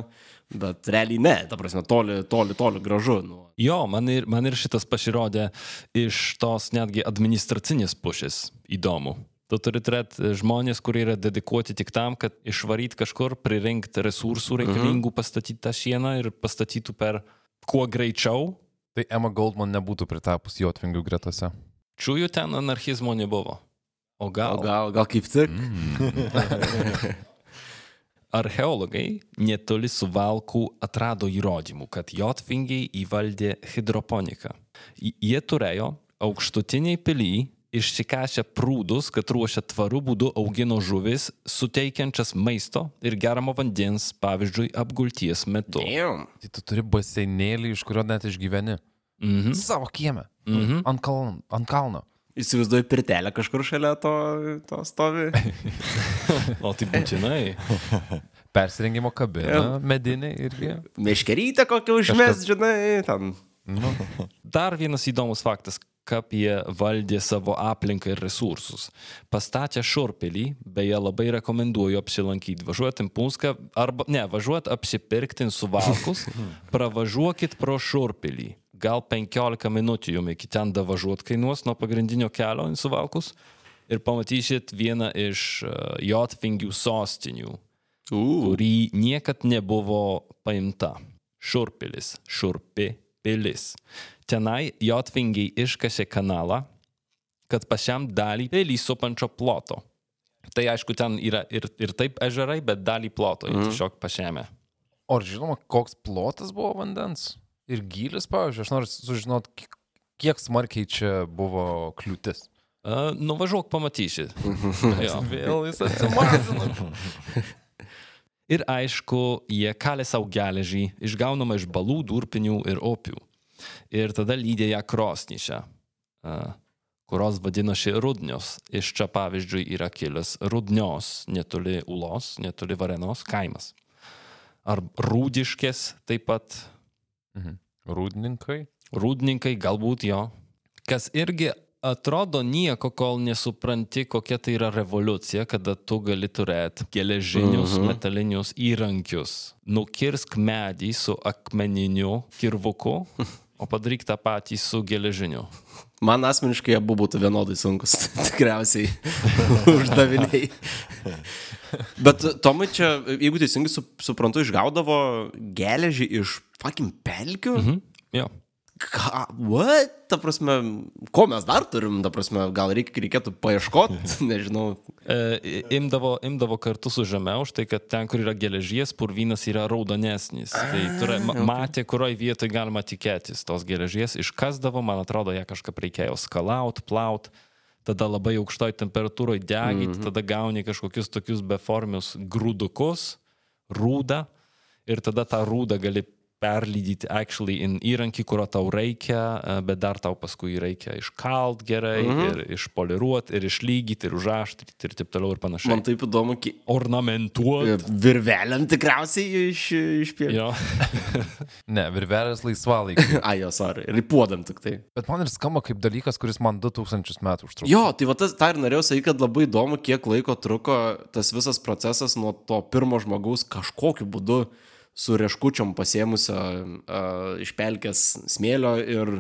Bet realiai ne, ta prasme, toli, toli, toli gražu. Nu. Jo, man ir, man ir šitas pasirodė iš tos netgi administracinės pušės įdomu. Tu turi turėti žmonės, kurie yra dedikuoti tik tam, kad išvaryti kažkur, pririnkti resursų reikalingų, pastatyti tą sieną ir pastatytų per kuo greičiau. Tai Emma Goldman nebūtų pritapus Jotvingių gretose. Čiūjų ten anarchizmo nebuvo. O gal? O gal, gal kaip tik? Archeologai netoli suvalkų atrado įrodymų, kad jotvingiai įvaldė hidroponiką. Jie turėjo aukštutiniai pily išsikešę prūdus, kad ruošia tvarų būdu augino žuvis, suteikiančias maisto ir geramo vandens, pavyzdžiui, apgulties metu. Damn. Tai tu turi baseinėlį, iš kurio net išgyveni. Mhm. Savo kiemę. Mhm. Ant, kaln, ant kalno. Įsivaizduoju, pirtelę kažkur šalia to, to stovi. O tai būtinai. Persirengimo kabina, medinė irgi. Meškerytę kokią užmes, žinai, ten. Nu, Dar vienas įdomus faktas, kaip jie valdė savo aplinką ir resursus. Pastatė šurpelį, beje, labai rekomenduoju apsilankyti. Važiuoti į Punską, arba ne, važiuoti apsipirkti į suvalkus, pravažiuokit pro šurpelį. Gal 15 minučių jums iki ten davažiuoti kainuos nuo pagrindinio kelio į suvalkus ir pamatysit vieną iš uh, Jotvingių sostinių, Uh. kurį niekad nebuvo paimta. Šurpilis, šurpi pilis. Tenai Jotvingiai iškasė kanalą, kad pačiam dalį pilį supančio ploto. Tai aišku, ten yra ir, ir taip ežerai, bet dalį ploto mm. tiesiog pačiame. o ar žinoma, koks plotas buvo vandens? Ir gylis, pavyzdžiui, aš noriu sužinoti, kiek- smarkiai čia buvo kliūtis. Uh, nuvažiuok, pamatysi. Jo. Vėl jis atsimažino. Ir aišku, jie kalė savo geležį, išgaunama iš balų, durpinių ir opių. Ir tada lydė ją krosnyšę, uh, kurios vadinosi rudnios. Iš čia pavyzdžiui yra kilęs rudnios, netoli Ulos, netoli Varenos kaimas. Ar rūdiškės taip pat, Rūdininkai. rūdininkai galbūt jo. Kas irgi atrodo nieko, kol nesupranti, kokia tai yra revoliucija, kada tu gali turėti geležinius, mhm. metalinius įrankius. Nukirsk medį su akmeniniu kirvuku, o padaryk tą patį su geležiniu. Man asmeniškai abu būtų vienodai sunkus, tikriausiai uždaviniai. Bet Tomai čia, jeigu teisingai su, suprantu, išgaudavo geležį iš fucking pelkių? Mhm. Jo. Ką? What? Ta prasme, ko mes dar turim, ta prasme, gal reik, reikėtų paieškoti, nežinau. E, imdavo, imdavo kartu su žeme už tai, kad ten, kur yra geležies, purvynas yra raudonesnis. Tai turė, ma, matė, kurioje vietoje galima tikėtis tos geležies. Iškasdavo, man atrodo, ją kažkaip reikėjo skalaut, plaut. Tada labai aukštoj temperatūroje degit, mm -hmm. tada gauni kažkokius tokius beformius grūdukus, rūdą. Ir tada tą rūdą gali perlydyti actually in įrankį, kurio tau reikia, e, bet dar tau paskui reikia iškalt gerai, mm -hmm. ir išpoliruoti, ir išlygyti, ir užaštryti, ir taip toliau ir panašiai. Man taip įdomu, ki... Ornamentuoti. virveliam tikriausiai iš, iš pietų. Jo. Ne, virvelės laisvalaikiai. Ai, jo, sorry, ripuodam tik tai. Bet man ir skamba kaip dalykas, kuris man 2000 metų užtruko. Jo, tai va tas, tą ir norėjau sakyti, kad labai įdomu, kiek laiko truko tas visas procesas nuo to pirmo žmogaus kažkokiu būdu su reškučiom pasėmusio uh, iš pelkės smėlio ir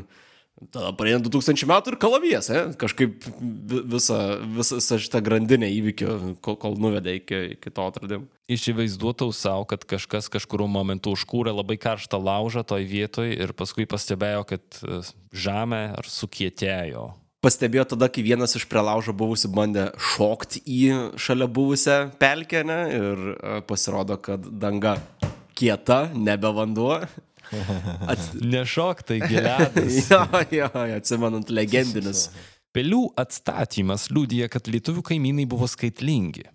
tada praeina 2000 metų ir kalavijas, eh? kažkaip vi- visą, visą, visą šitą grandinę įvykių, kol, kol nuvedė iki, iki to atradimo. Įsivaizduotau savo, kad kažkas kažkuriuo momentu užkūrė labai karštą laužą toj vietoj ir paskui pastebėjo, kad e, žemė ar sukietėjo. Pastebėjo tada, kai vienas iš prie laužo buvusių bandė šokti į šalia buvusią pelkę ne? ir uh, pasirodo, kad danga kieta, nebe vanduo. Ats... Nešok tai giliadas. jo, jo, jo, atsimenant legendinis. Pelių atstatymas liūdija, kad lietuvių kaimynai buvo skaitlingi.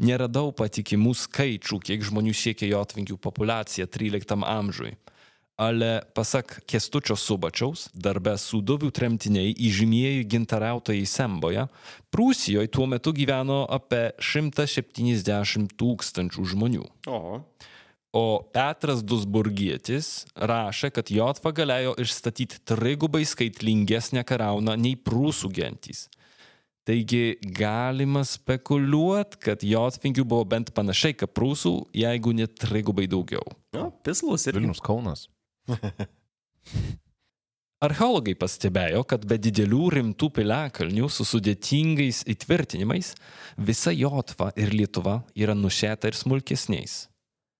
Neradau patikimų skaičių, kiek žmonių siekė Jotvingių populiacija 13 amžiui. Ale pasak Kestučio Subačiaus, darbe sudovių tremtiniai įžymieji gintariautojai Semboje, Prūsijoje tuo metu gyveno apie 170 tūkstančių žmonių. O. O Petras Dusburgietis rašė, kad Jotva galėjo išstatyti trigubai skaitlingesnę karauną nei prūsų gentys. Taigi galima spekuliuoti, kad Jotvingių buvo bent panašiai kaip prūsų, jeigu ne trigubai daugiau. O, pislus ir Vilnius Kaunas. Archeologai pastebėjo, kad be didelių rimtų piliakalnių su sudėtingais įtvirtinimais visa Jotva ir Lietuva yra nušėta ir smulkesniais.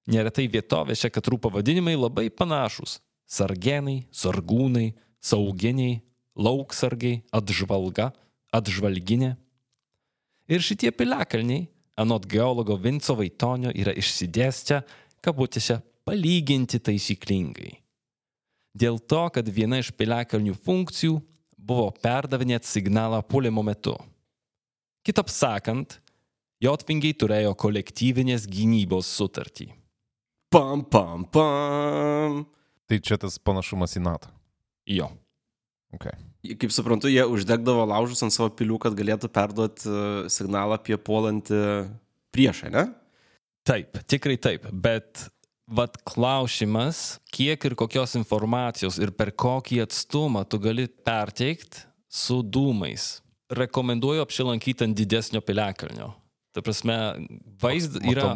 Neretai vietovėse katrų pavadinimai labai panašus - sargenai, sargūnai, sauginiai, lauksargiai, atžvalga, atžvalginė. Ir šitie piliakalniai, anot geologo Vinco Vaitonio, yra išsidėstę, kabutėse, palyginti taisyklingai. Dėl to, kad viena iš piliakalnių funkcijų buvo perdavinėti signalą puolimo metu. Kitap sakant, jotvingiai turėjo kolektyvinės gynybos sutartį. Pam, pam, pam. Tai čia tas panašumas į NATO. Jo. Okay. Kaip suprantu, jie uždegdavo laužus ant savo pilių, kad galėtų perduoti e, signalą apie puolantį priešą, ne? Taip, tikrai taip, bet vad klausimas, kiek ir kokios informacijos ir per kokį atstumą tu gali perteikti su dūmais. Rekomenduoju apsilankyti ant didesnio piliakalnio. Ta prasme, vaizdas yra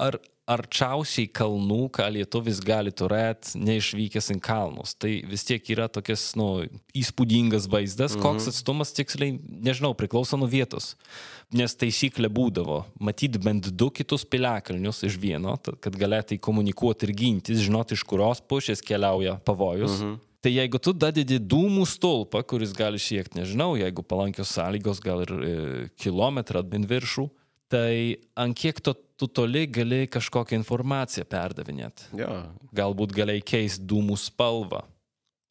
ar, arčiausiai kalnų, ką lietuvis gali turėti, neišvykęs į kalnus. Tai vis tiek yra tokias, nu, įspūdingas vaizdas, mhm. koks atstumas tiksliai, nežinau, priklauso nuo vietos. Nes taisyklė būdavo matyti bent du kitus piliakalnius iš vieno, kad galėtai komunikuoti ir gintis, žinoti, iš kurios pusės keliauja pavojus. Mhm. Tai jeigu tu dadedi dūmų stulpą, kuris gali siekti, nežinau, jeigu palankios sąlygos, gal ir e, kilometrą atbint viršų, tai ant kiek tu, tu toli gali kažkokią informaciją perdavinėti. Jo. Galbūt galėjai keisti dūmų spalvą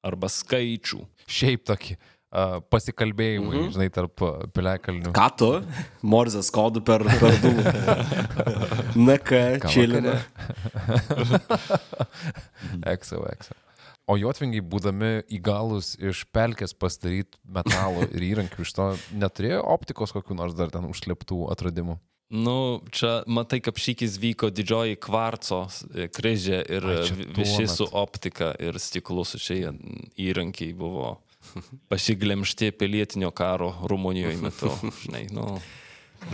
arba skaičių. Šiaip tokį uh, pasikalbėjimai, mm -hmm. žinai, tarp piliakalnių. Ką tu? Morzės kodų per, per dūmų. Na ką, čilina. Exo, exo. O jotvingiai, būdami įgalus iš pelkės pastaryti metalo ir įrankių, iš to neturėjo optikos kokiu nors dar ten užslėptų atradimų. Nu, čia matai, kaip šykis vyko didžioji kvarco kryžė ir visi su optika ir stiklu susiję įrankiai buvo pasiglemšti pilietinio karo Rumunijoje metu. Žinai, nu,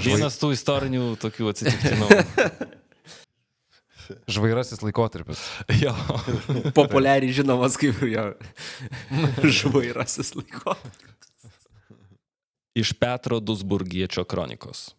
vienas tų istorinių tokių atsitiktinumų. Žvairasis laikotarpis. jo. Populiariai žinomas kaip jo žvairasis laiko. Iš Petro Dusburgiečio kronikos.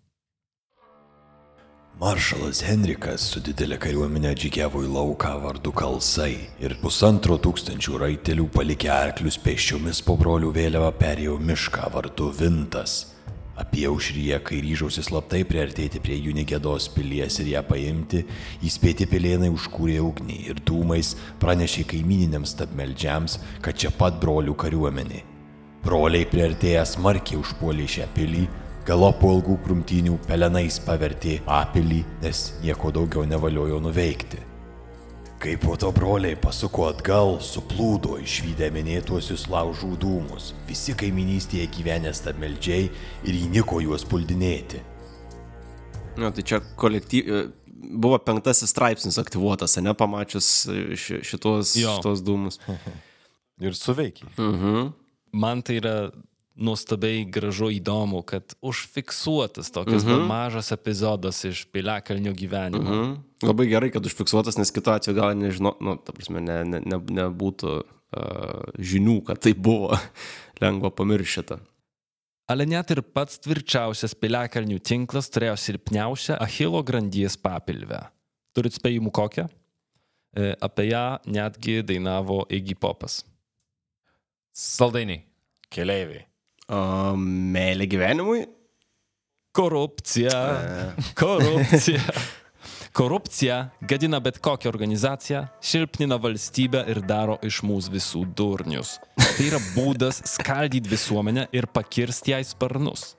Maršalas Henrikas su didelė kariuomenė džygiavo į lauką vardu Kalsai ir pusantro tūkstančių raitelių palikę arklius pėsčiomis po brolių vėliavą perėjo mišką vardu Vintas. Apie aušryje, kai ryžausi slaptai priartėti prie Junigėdos pilies ir ją paimti, įspėti pilėnai užkūrė ugnį ir dūmais pranešė kaimininiams tapmeldžiams, kad čia pat brolių kariuomenė. Broliai priartėję smarkiai užpuolė šią pilį, galopo ilgų krumtynių pelenais pavertė apilį, nes nieko daugiau nevaliojo nuveikti. Kai po to broliai pasuko atgal, suplūdo išvykę minėtuosius laužų dūmus, visi kaiminystėje gyvenę stabmeldžiai ir įniko juos puldinėti. Nu, tai čia kolektyv... Buvo penktasis straipsnis aktyvuotas, ne, pamačius ši, šitos, Jo. šitos dūmus. Ir suveikia. Mhm. Man tai yra nuostabiai gražu įdomu, kad užfiksuotas tokias mhm. mažas epizodas iš Piliakalnio gyvenimo. Mhm. Mhm. Labai gerai, kad užfiksuotas, nes kitu atveju gal nežinau, nu, ta prasme, ne, ne, ne, nebūtų uh, žinių, kad tai buvo lengva pamiršti. Ale net ir pats tvirčiausias Piliakalnių tinklas turėjo silpniausią Achilo grandies papilvę. Turit spėjimų kokią? E, apie ją netgi dainavo Iggy Popas. Saldainiai. Keleiviai. Uh, Meilė gyvenimui? Korupcija. Korupcija. Korupcija gadina bet kokią organizaciją, silpnina valstybę ir daro iš mūsų visų durnius. Tai yra būdas skaldyti visuomenę ir pakirsti jai sparnus.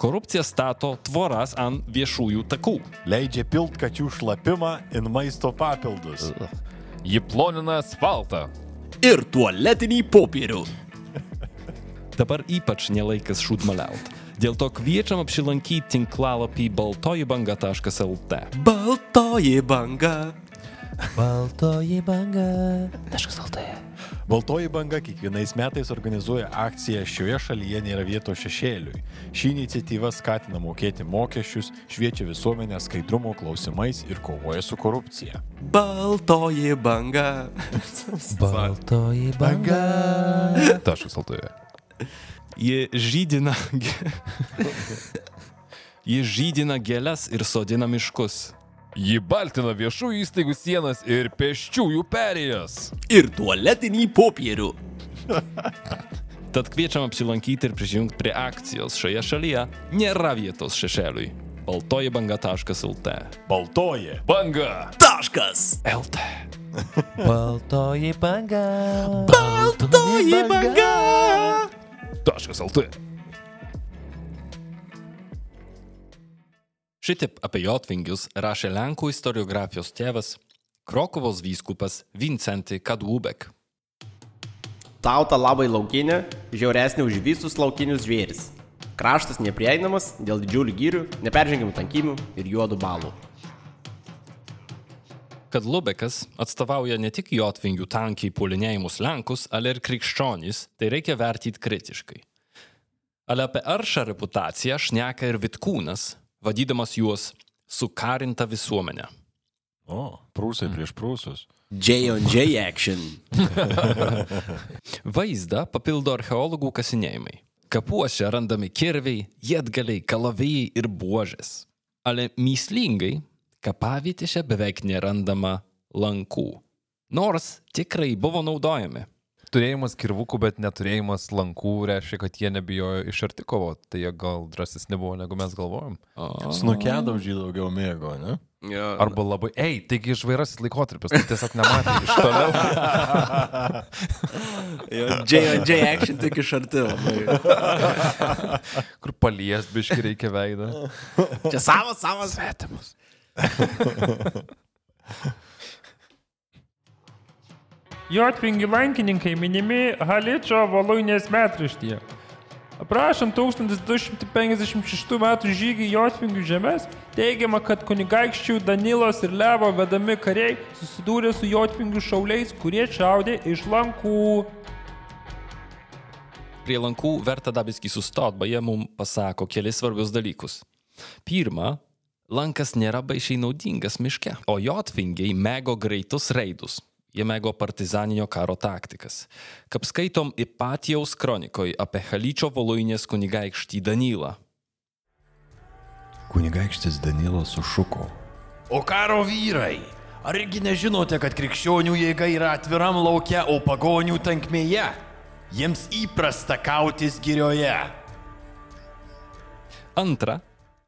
Korupcija stato tvoras ant viešųjų takų. Leidžia pilt kačių šlapimą in maisto papildus. Ji plonina asfaltą. Ir tualetinį popierių. Dabar ypač nelaikas šūdmaliaut. Dėl to kviečiam apsilankyti tinklalapį baltojibanga.lt. Baltoji banga. Baltoji banga. Baltoji banga kiekvienais metais organizuoja akciją Šioje šalyje nėra vietos šešėliui. Ši iniciatyva skatina mokėti mokesčius, šviečia visuomenę skaidrumo klausimais ir kovoja su korupcija. Baltoji banga. Baltoji banga. Taškas altoje. Ji žydina, Ji žydina gėlės ir sodina miškus. Ji baltina viešų įstaigų sienas ir pėsčiųjų perėjas. Ir tualetinį popierių. Tad kviečiam apsilankyti ir prisijungti prie akcijos šioje šalyje. Nėra vietos šešėliui. baltojibanga.lt. Baltoji. Banga. Taškas. LT. Baltoji banga. Baltoji banga. Taškas.lt. Šitaip apie jotvingius rašė Lenkų istoriografijos tėvas Krokovos vyskupas Vincenti Kadubek. Tauta labai laukinė, žiauresnė už visus laukinius žvėris. Kraštas neprieinamas dėl didžiulių gyrių, neperžengimų tankimių ir juodų balų. Kad Lubekas atstovauja ne tik jotvingių tankiai puolinėjimus Lenkus, ale ir krikščionys, tai reikia vertyti kritiškai. Ale apie aršą reputaciją šneka ir Vitkūnas, vadydamas juos sukarinta visuomenė. O, prūsai prieš prūsus. J&J action. Vaizdą papildo archeologų kasinėjimai. Kapuose randami kirviai, jėtgaliai, kalavijai ir buožės. Ale myslingai, kapavietėse beveik nerandama lankų. Nors tikrai buvo naudojami. Turėjimas kirvukų, bet neturėjimas lankų reiškia, kad jie nebijojo iš arti kovoti. Tai jie gal drąsesni buvo, negu mes galvojom. Snukedaužį daugiau mėgo, ne? Ja, Arba labai, ei, taigi išvairasis laikotarpis, tai tiesiog nematė iš toliau. J&J action tik iš arti. labai. Kur palies biški reikia veidą. Čia savas, savas. Svetimus. Jotvingių lankininkai minimi Haličio Voluinės metraštyje. Aprašant 1256 m. žygį Jotvingių žemės, teigiama, kad kunigaikščių Danilos ir Levo vedami kariai susidūrė su Jotvingių šauliais, kurie čiaudė iš lankų. Prie lankų verta dabiski sustot, beje, mums pasako kelis svarbius dalykus. Pirma, lankas nėra baisiai naudingas miške, o jotvingiai mėgo greitus reidus. Jie mėgo partizaninio karo taktikas. Kaip skaitom Ipatijaus kronikoje apie Halyčio Voluinės kunigaikštį Danylą. Kunigaikštis Danilas sušuko. O karo vyrai, argi nežinote, kad krikščionių jėga yra atviram laukia, o pagonių tankmėje? Jiems įprasta kautis girioje. Antra,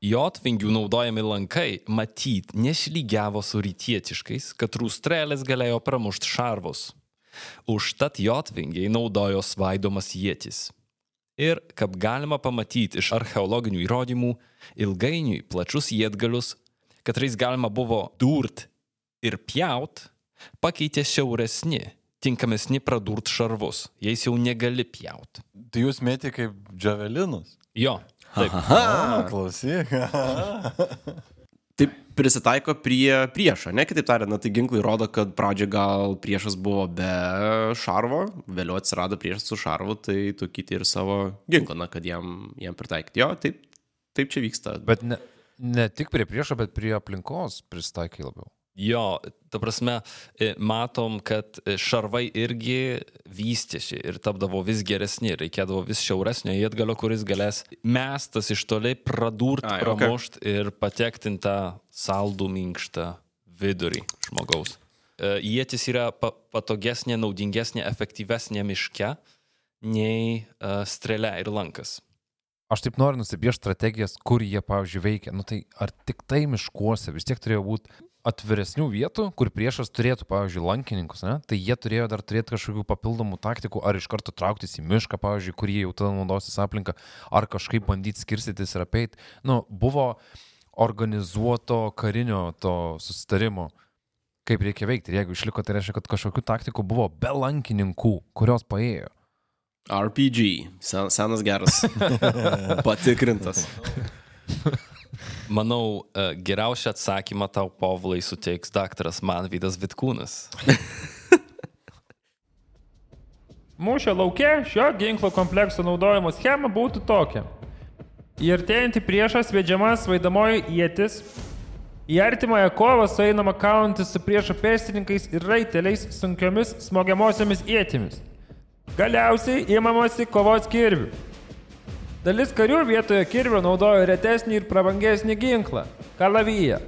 jotvingių naudojami lankai matyt nešlygiavo su rytietiškais, kad rūstrelės galėjo pramušti šarvus. Užtat jotvingiai naudojo svaidomas jėtis. Ir, kaip galima pamatyti iš archeologinių įrodymų, ilgainiui plačius jėtgalius, katrais galima buvo durt ir pjaut, pakeitė siauresni, tinkamesni pradurt šarvus, jais jau negali pjaut. Tai jūs mėtė kaip džavelinus. Jo, taip. A, klausyk. Taip prisitaiko prie priešo, ne kitaip tariant, na, tai ginklai rodo, kad pradžioje gal priešas buvo be šarvo, vėliau atsirado priešas su šarvu, tai tu kiti ir savo ginklą, na, kad jam, jam pritaikyti. Jo, taip, taip čia vyksta. Bet ne, ne tik prie priešo, bet prie aplinkos pristaikai labiau. Jo, ta prasme, e, matom, kad e, šarvai irgi vystėsi ir tapdavo vis geresni, reikėdavo vis šiauresnio jėtgalio, kuris galės mestas iš toliai, pradurt, Ai, pramušt ir patekti tą saldų minkštą vidurį žmogaus. E, Jėtis yra pa patogesnė, naudingesnė, efektyvesnė miške nei uh, strėlė ir lankas. Aš taip noriu nusipiešti strategijas, kur jie, pavyzdžiui, veikia. Nu tai ar tik tai miškuose vis tiek turėjo būti atviresnių vietų, kur priešas turėtų, pavyzdžiui, lankininkus, ne? tai jie turėjo dar turėti kažkokių papildomų taktikų, ar iš karto trauktis į mišką, pavyzdžiui, kur jie jau tada naudosis aplinką, ar kažkaip bandyti skirstytis ir apeit. Nu, buvo organizuoto karinio to susitarimo, kaip reikia veikti. Ir jeigu išliko, tai reiškia, kad kažkokių taktikų buvo be lankininkų, kurios paėjo. RPG, sen, senas geras, patikrintas. Manau, e, geriausią atsakymą tau, Povlai, suteiks daktaras Manvydas Vitkūnas. Mūšio lauke šio ginklo komplekso naudojimo schema būtų tokia. Į artėjantį priešą svedžiama svaidamoji ietis, į artimąją kovą sueinama kaujantis su priešo pėstininkais ir raiteliais sunkiomis smogiamosiomis ietimis. Galiausiai įmamasi kovos kirvių. Dalis karių vietoje kirvio naudojo retesnį ir prabangesnį ginklą - kalaviją.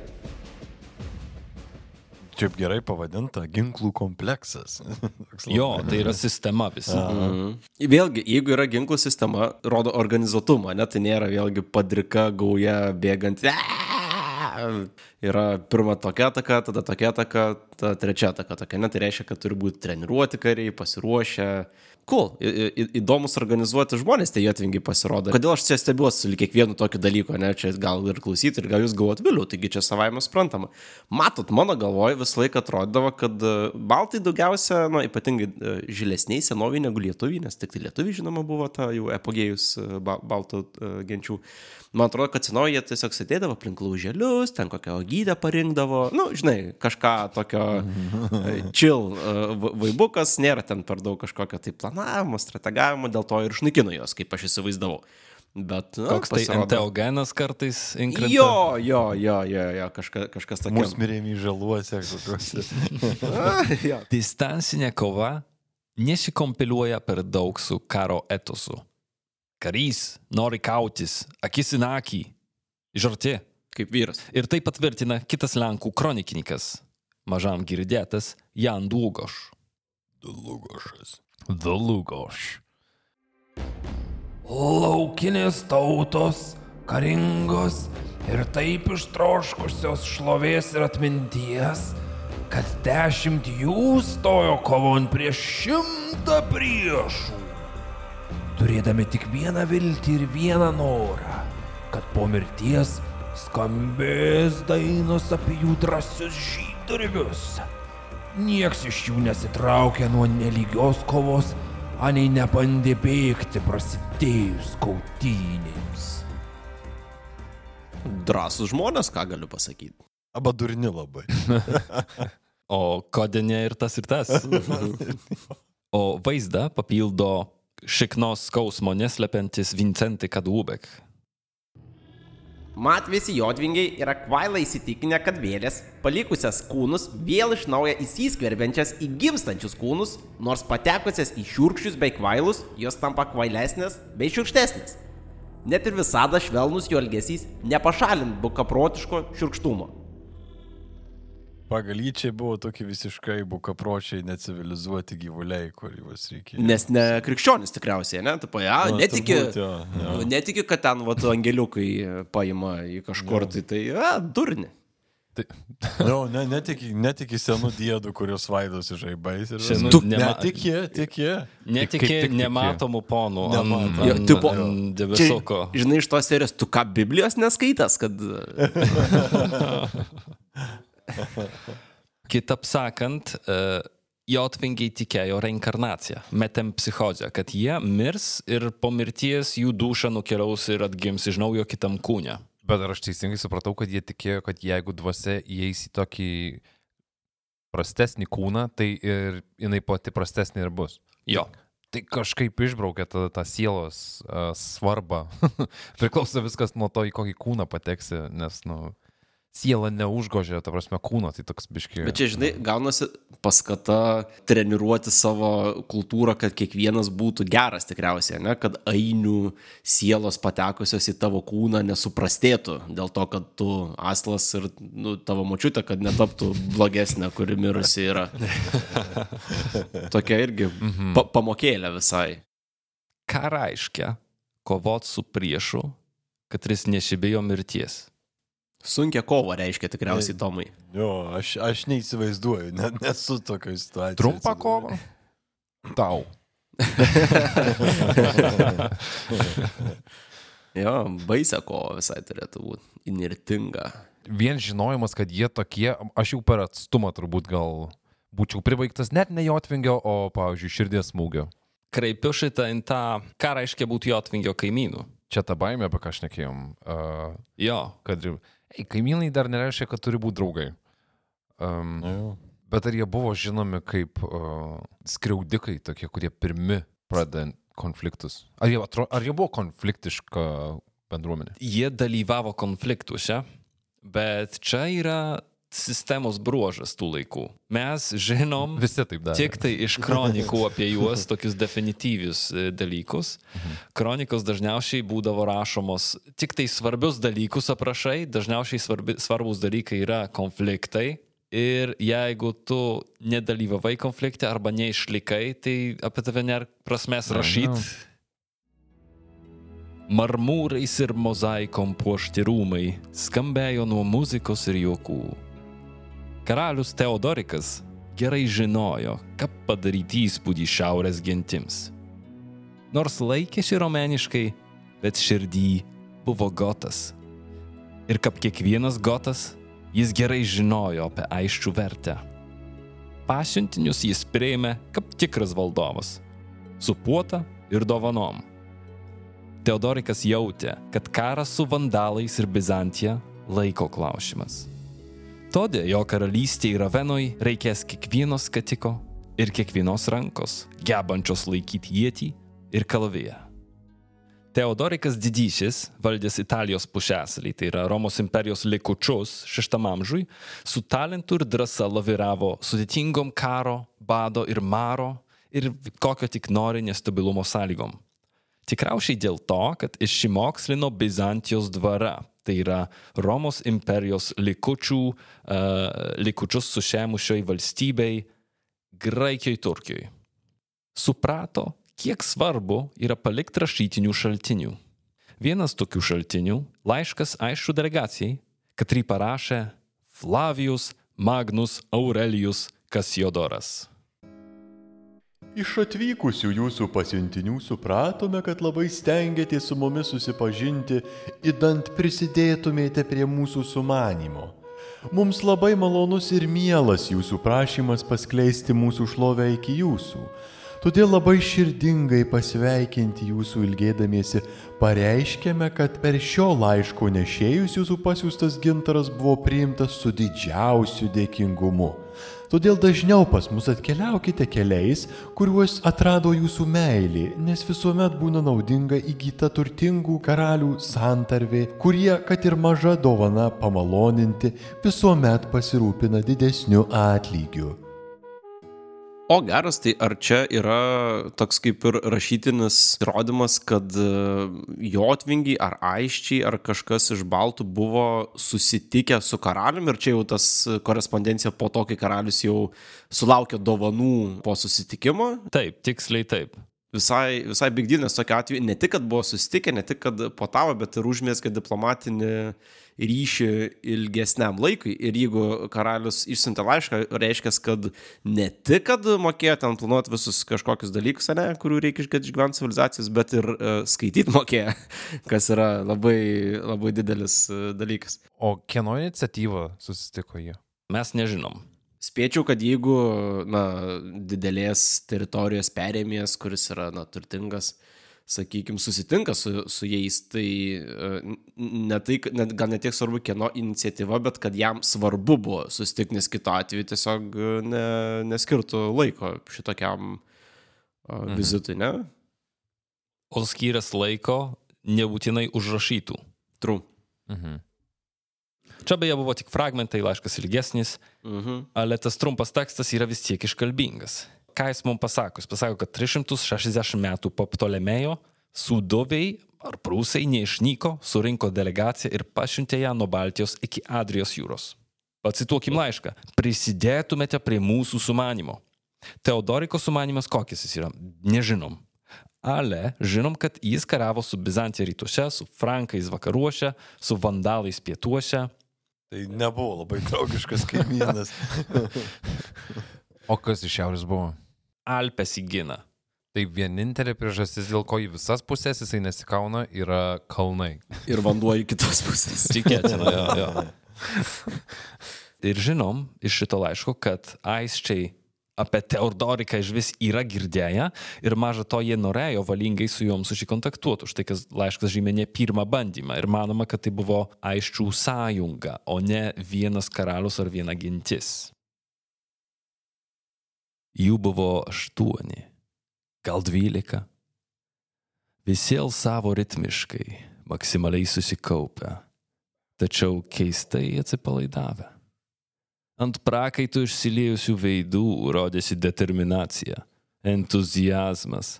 Čia gerai pavadinta ginklų kompleksas. Jo, tai yra sistema visa. Mhm. Vėlgi, jeigu yra ginklų sistema, rodo organizuotumą, net tai nėra vėlgi padrika gauja bėgant. Yra pirma tokia ataka, tada tokia ataka, ta trečia ataka tokia, ne, tai reiškia, kad turi būti treniruoti kariai, pasiruošę. Cool, į, į, įdomus organizuoti žmonės, tai jotvingiai pasirodo. Kodėl aš čia stebiuosi kiekvienu tokiu dalyku, ne, čia gal ir klausyti, ir gal jūs galvot vėliau, taigi čia savaime suprantama. Matot, mano galvoje visą laiką atrodydavo, kad e, baltai daugiausia, na, ypatingai e, žilesniai senoviai negu lietuviai, nes tik tai lietuviai, žinoma, buvo ta jau epogėjus e, ba baltų genčių. Man atrodo, kad senoji jie tiesiog sėdėdavo aplink lauželius, ten kokią ogydę parinkdavo, nu, žinai, kažką tokio e, chill e, va- vaibukas, nėra ten per daug kažkokio tai planavimo, strategavimo, dėl to ir išnaikino juos, kaip aš įsivaizdavau. Bet, na, Koks tai pasirodo- enteogenas kartais inkrenta. Jo, jo, jo, jo, jo kažka, kažkas tokio. Mūsų mirėmi žaluose kokiuose. jo. Distancinė kova nesikompiluoja per daug su karo etosu. Karys nori kautis, akis į akį, žarti. Kaip vyras. Ir tai patvirtina kitas Lenkų kronikininkas, mažam girdėtas Jan Dlugoš. Dlugošas. The Lugoš. Laukinės tautos, karingos ir taip ištroškusios šlovės ir atminties, kad dešimt jų stojo kovon prieš šimtą priešų. Turėdami tik vieną viltį ir vieną norą, kad po mirties skambės dainos apie jų drąsius žyddarbius. Niekas iš jų nesitraukė nuo nelygios kovos, anei nebandė bėgti prasidėjus kautynėms. Drąsus žmonės, ką galiu pasakyti. Arba durni labai. O kodinė ir tas ir tas. O vaizdą papildo šiknos skausmo neslepiantis Vincenti Kadubek. Mat visi jodvingiai yra kvailai įsitikinę, kad vėlės, palikusias kūnus, vėl iš naujo įsiskverbiančias į gimstančius kūnus, nors patekusias į šiurkščius bei kvailus, jos tampa kvailesnės bei šiurkštesnės. Net ir visada švelnus jų elgesys nepašalint bukaprotiško šiurkštumo. Pagal jį čia buvo tokie visiškai bukapročiai, necivilizuoti gyvuliai, kur juos reikėjo. Nes ne krikščionis tikriausiai, ne? Tu paja, Na, netiki, turbūt, jo, jo. netiki, kad ten vat, angeliukai paima į kažkur, tai tai, a, durni. Jo, ne, netiki, netiki senų dėdų, kurios vaidosi žaibais. Ir Šiandien tu nema- ne, tik jie, tik jie. Netiki tik tiki. nematomų ponų Nematomų. Jo, tipo, debesuko. žinai, iš tos serijos, tu ką Biblijos neskaitas, kad... Kitaip sakant, e, jotvingiai tikėjo reinkarnaciją, metempsichozę, kad jie mirs ir po mirties jų duša nukeliaus ir atgims iš naujo kitam kūne. Bet ar aš teisingai supratau, kad jie tikėjo, kad jeigu dvasia įeis į tokį prastesnį kūną, tai ir jinai pati prastesnė ir bus. Jo. Tai kažkaip išbraukia tą, tą sielos uh, svarbą. Priklauso viskas nuo to, į kokį kūną pateksi, nes, nu, siela neužgožia, ta prasme, kūno, tai toks biški. Bet čia, žinai, gaunasi paskata treniruoti savo kultūrą, kad kiekvienas būtų geras tikriausiai, ne? kad ainių sielos patekusios į tavo kūną nesuprastėtų dėl to, kad tu aslas ir nu, tavo močiutė, kad netaptų blogesnė, kuri mirusi yra. Tokia irgi pa pamokėlė visai. Ką reiškia kovot su priešu, kad jis nešibijo mirties? Sunkia kova reiškia tikriausiai Tomai. Jo, aš, aš neįsivaizduoju, net nesu tokio situacijos. Trumpą kovą? Tau. Jo, baisę kova visai turėtų būti. Inirtinga. Vien žinojimas, kad jie tokie, aš jau per atstumą turbūt gal būčiau pribaigtas net ne jotvingio, o, pavyzdžiui, širdies smūgio. Kreipiu šitą į tą, ką reiškia būti jotvingio kaimynu. Čia ta baimė, apie ką aš nekėjom. Uh, Jo. kad ir... Ei, kaimynai dar nereiškia, kad turi būti draugai. Um, Jo. bet ar jie buvo žinomi kaip uh, skriaudikai, tokie, kurie pirmi pradeda konfliktus? Ar jie, atro, ar jie buvo konfliktiška bendruomenė? Jie dalyvavo konfliktuose, bet čia yra sistemos bruožas tų laikų. Mes žinom tik tai iš kronikų apie juos tokius definityvius e, dalykus. Kronikos dažniausiai būdavo rašomos tik tai svarbius dalykus aprašai, dažniausiai svarbi, svarbus dalykai yra konfliktai. Ir jeigu tu nedalyvavai konflikte arba neišlikai, tai apie tave nėra prasmės rašyti. Marmūrais ir mozaikom puošti rūmai skambėjo nuo muzikos ir juokų. Karalius Teodorikas gerai žinojo, kaip padaryti įspūdį šiaurės gentims. Nors laikėsi romeniškai, bet širdį buvo gotas. Ir kaip kiekvienas gotas, jis gerai žinojo apie aiščių vertę. Pasiuntinius jis prieimė kaip tikras valdovas - su puota ir dovanom. Teodorikas jautė, kad karas su vandalais ir Bizantija laiko klausimas. Todėl jo karalystėje Ravenoj reikės kiekvieno skatiko ir kiekvienos rankos, gebančios laikyti ietį ir kalviją. Teodorikas Didysis, valdęs Italijos pušesalį, tai yra Romos imperijos likučius šeštam amžiui, su talentu ir drąsa laviravo sudėtingom karo, bado ir maro ir kokio tik nori nestabilumo sąlygom. Tikriausiai dėl to, kad išsimokslino Bizantijos dvara, tai yra Romos imperijos likučių, uh, likučius sušemušioj valstybei Graikijoje, Turkijoje. Suprato, kiek svarbu yra palikti rašytinių šaltinių. Vienas tokių šaltinių - laiškas aišku delegacijai, kurį parašė Flavijus Magnus Aurelijus Kasiodoras. Iš atvykusių jūsų pasiuntinių supratome, kad labai stengiatės su mumis susipažinti, įdant prisidėtumėte prie mūsų sumanimo. Mums labai malonus ir mielas jūsų prašymas paskleisti mūsų šlovę iki jūsų. Todėl labai širdingai pasveikinti jūsų ilgėdamiesi pareiškėme, kad per šio laiško nešėjus jūsų pasiūstas gintaras buvo priimtas su didžiausiu dėkingumu. Todėl dažniau pas mus atkeliaukite keliais, kuriuos atrado jūsų meilė, nes visuomet būna naudinga įgyta turtingų karalių santarvė, kurie, kad ir maža dovana pamaloninti, visuomet pasirūpina didesniu atlygiu. O geras, tai ar čia yra toks kaip ir rašytinis įrodymas, kad e, jotvingiai ar aiščiai ar kažkas iš baltų buvo susitikę su karaliumi ir čia jau tas korespondencija po to, kai karalius jau sulaukė dovanų po susitikimo? Taip, tiksliai taip. Visai, visai bigdinės tokia atveju, ne tik, kad buvo susitikę, ne tik, kad potavo, bet ir užmėsgė diplomatinį ryšį ilgesniam laikui. Ir jeigu karalius išsiuntė laišką, reiškia, kad ne tik, kad mokėjo ten planuoti visus kažkokius dalykus, ne, kurių reikia išgyventi civilizacijos, bet ir uh, skaityti mokėjo, kas yra labai, labai didelis uh, dalykas. O kieno iniciatyva susitiko jie? Mes nežinom. Spėčiau, kad jeigu na, didelės teritorijos perėmės, kuris yra na, turtingas, sakykime, susitinka su, su jais, tai e, ne tai, net, gal ne tiek svarbu kieno iniciatyva, bet kad jam svarbu buvo susitikti, nes kito atveju tiesiog ne, neskirtų laiko šitokiam mhm. vizitui, ne? O skyręs laiko nebūtinai užrašytų. True. Mhm. Čia beje buvo tik fragmentai, laiškas ilgesnis, mhm. ale tas trumpas tekstas yra vis tiek iškalbingas. Ką jis mums pasako? Jis pasako, kad 360 metų po Ptolemėjo sudoviai ar prūsai neišnyko, surinko delegaciją ir pasiuntė ją nuo Baltijos iki Adrijos jūros. Pacituokim laišką. Prisidėtumėte prie mūsų sumanimo. Teodoriko sumanimas kokis jis yra? Nežinom. Ale žinom, kad jis karavo su Bizantija rytuose, su Frankais vakaruose, su Vandalais pietuose, Tai nebuvo labai draugiškas kaimynas. o kas iš šiaurės buvo? Alpes įgina. Tai vienintelė priežastis, dėl ko į visas pusės jisai nesikauna, yra kalnai. Ir vanduo į kitas pusės. Tikėtina, jo, jo. Ir žinom iš šito laiško, kad aisčiai apie Teodoriką iš vis yra girdėję ir maža to jie norėjo valingai su juom susikontaktuoti. Už tai, kad laiškas žymė ne pirmą bandymą ir manoma, kad tai buvo aiščių sąjunga, o ne vienas karalius ar viena gintis. Jų buvo aštuoni, gal dvylika. Visi savo ritmiškai, maksimaliai susikaupę, tačiau keistai atsipalaidavę. Ant prakaitų išsiliejusių veidų rodėsi determinacija, entuzijazmas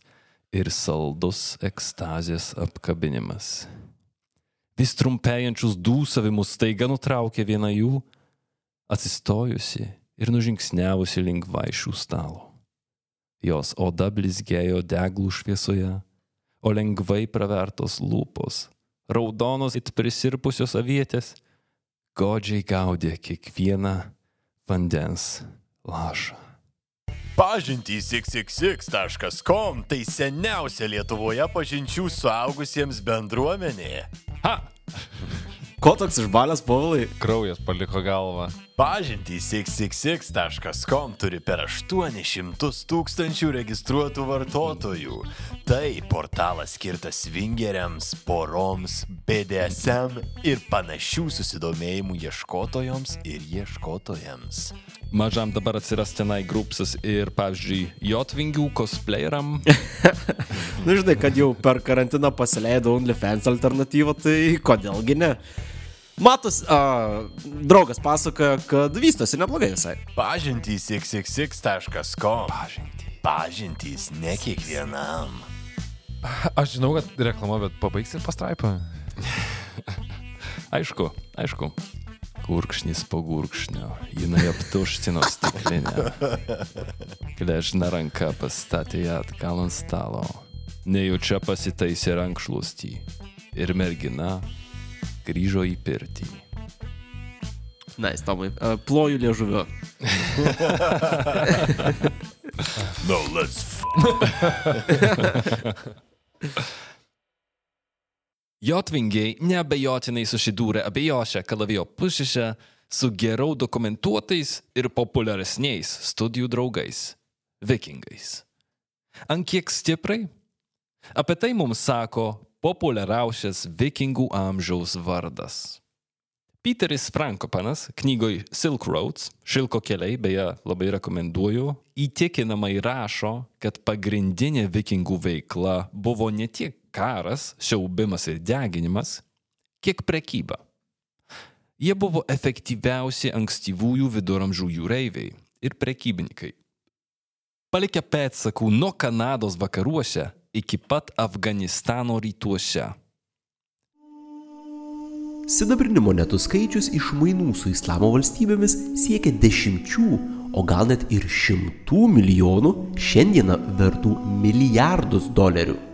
ir saldus ekstazės apkabinimas. Vis trumpėjančius dūsavimus staiga nutraukė viena jų, atsistojusi ir nužingsniavusi link vaišių stalo. Jos oda blizgėjo deglų šviesoje, o lengvai pravertos lūpos, raudonos it prisirpusios avietės, godžiai gaudė kiekvieną vandens lašą. Pažintys xxx.com tai seniausia Lietuvoje pažinčių suaugusiems bendruomenė. Ha! Ko toks išbalęs povilai? Kraujas paliko galvą. Pažintys xxx.com turi per 800 tūkstančių registruotų vartotojų. Tai portalas skirtas svingeriams, poroms, BDSM ir panašių susidomėjimų ieškotojoms ir ieškotojams. Mažam dabar atsiras tenai grupsas ir, pavyzdžiui, jotvingių cosplayeriam. Na žinai, kad jau per karantiną pasileido OnlyFans alternatyvą, tai kodėlgi ne? Matos, a, draugas pasakoja, kad vystosi neblogai visai. Pažintys xxx.com. Pažintys. Pažintys ne kiekvienam. Aš žinau, kad reklama, bet pabaigsi pastraipą. Aišku, aišku. Gurkšnis po gurkšnio, jinai aptuštino stiklinę. Gležna ranka pastatė ją atgal ant stalo. Nejučia pasitaisė rankšluostį. Ir mergina grįžo į pirtį. Na, nice, Tomai, ploju liežuviu. No, let's. Jotvingiai neabejotinai susidūrė abiejose kalavijo pusėse su geriau dokumentuotais ir populiaresniais studijų draugais - vikingais. Ant kiek stipriai? Apie tai mums sako populiariausias vikingų amžiaus vardas. Peteris Frankopanas knygoj Silk Roads, Šilko keliai, beje, labai rekomenduoju, įtikinamai rašo, kad pagrindinė vikingų veikla buvo ne tiek karas, siaubimas ir deginimas, kiek prekyba. Jie buvo efektyviausi ankstyvųjų viduramžių jūreiviai ir prekybininkai. Palikę pėdsakų nuo Kanados vakaruose iki pat Afganistano rytuose. Sidabrinių monetų skaičius iš mainų su islamo valstybėmis siekia dešimčių, o gal net ir šimtų milijonų, šiandieną vertų milijardus dolerių.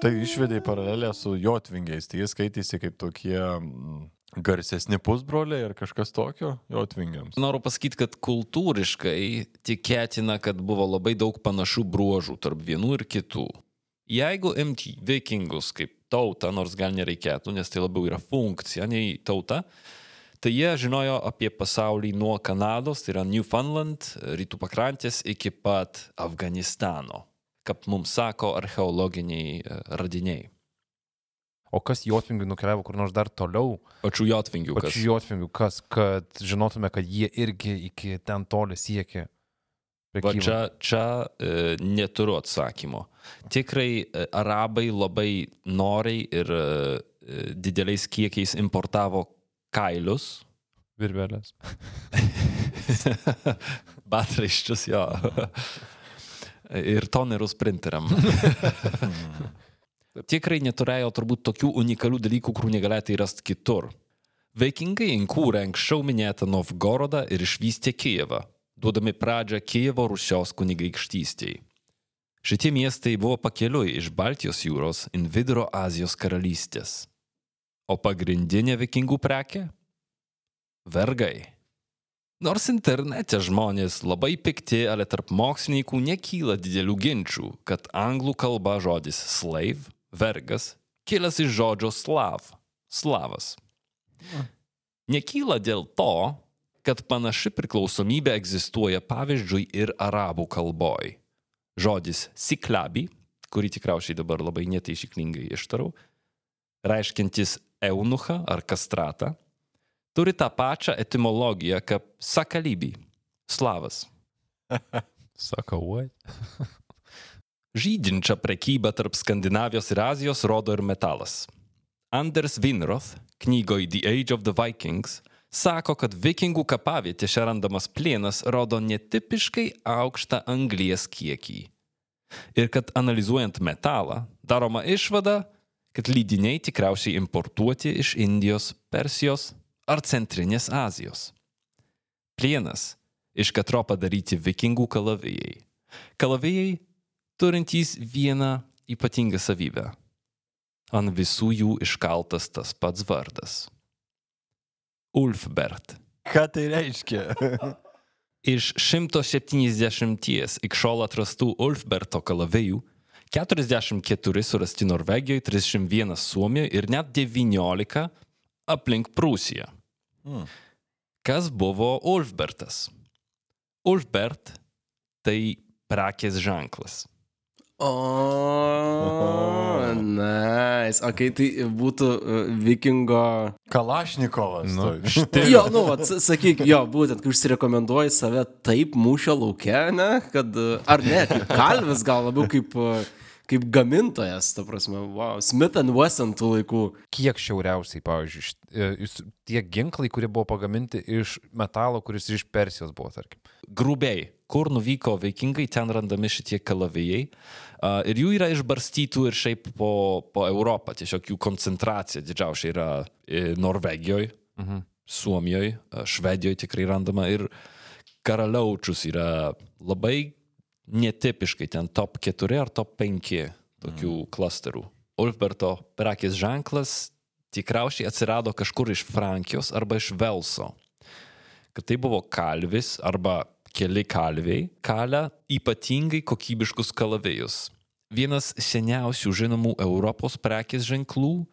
Tai išvedė paralelę su jotvingiais, tai jis skaitėsi kaip tokie mm, garsesni pusbroliai ar kažkas tokio jotvingiams. Noriu pasakyti, kad kultūriškai tikėtina, kad buvo labai daug panašių bruožų tarp vienų ir kitų. Jeigu imti vikingus kaip tautą, nors gal nereikėtų, nes tai labiau yra funkcija nei tauta, tai jie žinojo apie pasaulį nuo Kanados, tai yra Newfoundland, rytų pakrantės iki pat Afganistano, kaip mums sako archeologiniai e, radiniai. O kas jotvingių nukeliavo kur nors dar toliau? Pačių jotvingių. kas- Pačių jotvingių, kas, kad žinotume, kad jie irgi iki ten toli siekia. Va čia, čia e, neturiu atsakymo. Tikrai e, arabai labai noriai ir e, e, dideliais kiekiais importavo kailius. Virvelės. Batraiščius jo. Ir tonerus printeriam. Tikrai neturėjo turbūt tokių unikalių dalykų, kurių negalėtų rasti kitur. Vikingai įkūrė anksčiau minėtą Novgorodą ir išvystė Kijevą, duodami pradžią Kijevo Rusios kunigaikštystėje. Šitie miestai buvo pakeliui iš Baltijos jūros į Vidurio Azijos karalystės. O pagrindinė vikingų prekė? Vergai. Nors internete žmonės labai pikti, ale tarp mokslininkų nekyla didelių ginčių, kad anglų kalba žodis slave, vergas, kilęs iš žodžio slav, slavas. Nekyla dėl to, kad panaši priklausomybė egzistuoja pavyzdžiui ir arabų kalboj. Žodis siklabi, kurį tikriausiai dabar labai netaisyklingai ištarau, reiškintis eunuchą ar kastratą, turi tą pačią etimologiją kaip sakalibi, slavas. Sako, what? Žydinčią prekybą tarp Skandinavijos ir Azijos rodo ir metalas. Anders Winroth knygoj The Age of the Vikings sako, kad vikingų kapavietėse randamas plienas rodo netipiškai aukštą anglies kiekį. Ir kad analizuojant metalą, daroma išvada, kad lydiniai tikriausiai importuoti iš Indijos, Persijos ar Centrinės Azijos. Plienas iš katro padaryti vikingų kalavijai. Kalavijai turintys vieną ypatingą savybę. Ant visų jų iškaltas tas pats vardas. Ulfbert Ką tai reiškia? Iš 170 iki šiol atrastų Ulfberto kalavijų 44 surasti Norvegijoje, 31 Suomijoje ir net 19 aplink Prūsiją. Kas buvo Ulfbertas? Ulfbert tai prekės ženklas. O, nice. Ok, tai būtų uh, vikingo. Kalašnikovas. Nu, tai. Jo, nu, vat, sakyk, jo, būtent, kai užsirekomenduoji save taip mūšio laukia, ne, kad, uh, ar ne, kaip kalvis, gal labiau kaip, uh, kaip gamintojas, ta prasme, wow, Smith and Wesson tų laikų. Kiek šiauriausiai, pavyzdžiui, e, jūs- tie ginklai, kurie buvo pagaminti iš metalo, kuris iš Persijos buvo, tarkim. Grubiai, kur nuvyko vikingai, ten randami šitie kalavijai. Uh, ir jų yra išbarstytų ir šiaip po, po Europą. Tiesiog jų koncentracija didžiausia yra e, Norvegijoje, mhm. Suomijoje, Švedijoje tikrai randama. Ir karaliaučius yra labai netipiškai ten top 4 ar top 5 tokių mm. klasterų. Ulfberto prekės ženklas tikriausiai atsirado kažkur iš Frankijos arba iš Velso kad tai buvo kalvis arba keli kalviai, kalę ypatingai kokybiškus kalavėjus. Vienas seniausių žinomų Europos prekės ženklų,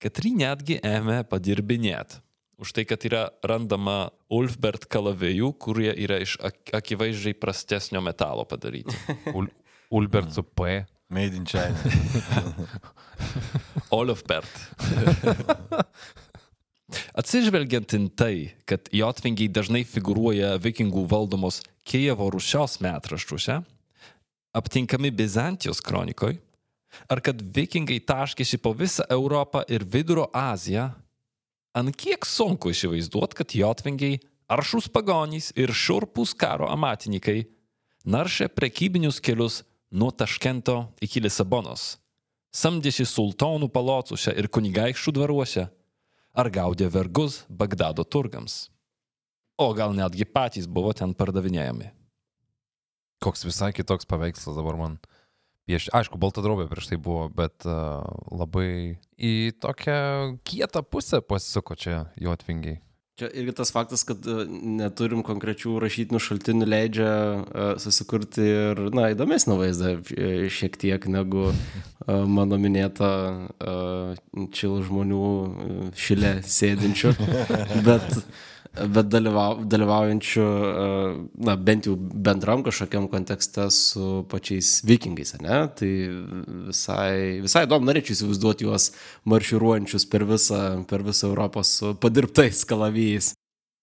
katri netgi ėmė padirbinėti. Už tai, kad yra randama Ulfbert kalavėjų, kurie yra iš ak akivaizdžiai prastesnio metalo padaryti. Ul Ulbert su P. Made in China. Olofbert. Atsižvelgiant į tai, kad jotvingiai dažnai figuruoja vikingų valdomos Kievo Rusios metraščiuose, aptinkami Bizantijos kronikoje, ar kad vikingai taškėsi po visą Europą ir Vidurio Aziją, ant kiek sunku įsivaizduoti, kad jotvingiai aršus pagonys ir šurpus karo amatininkai naršė prekybinius kelius nuo Taškento iki Lisabonos, samdėsi sultonų palocuose ir kunigaikščių dvaruose, ar gaudė vergus Bagdado turgams. O gal netgi patys buvo ten pardavinėjami. Koks visai kitoks paveikslas dabar man piešia. Aišku, balta drobė prieš tai buvo, bet uh, labai į tokią kietą pusę pasisuko čia jotvingiai. Čia irgi tas faktas, kad uh, neturim konkrečių rašytinių šaltinių leidžia uh, susikurti ir, na, įdomesnį vaizdą e, šiek tiek negu mano minėta čil žmonių šilė sėdinčių, bet, bet dalyvau, dalyvaujančių, uh, na, bent jau bendram kažkokiam kontekste su pačiais vikingais, ne? Tai visai, visai įdomu, norėčiau įsivaizduoti juos marširuojančius per visą, per visą Europą su padirbtais kalavijais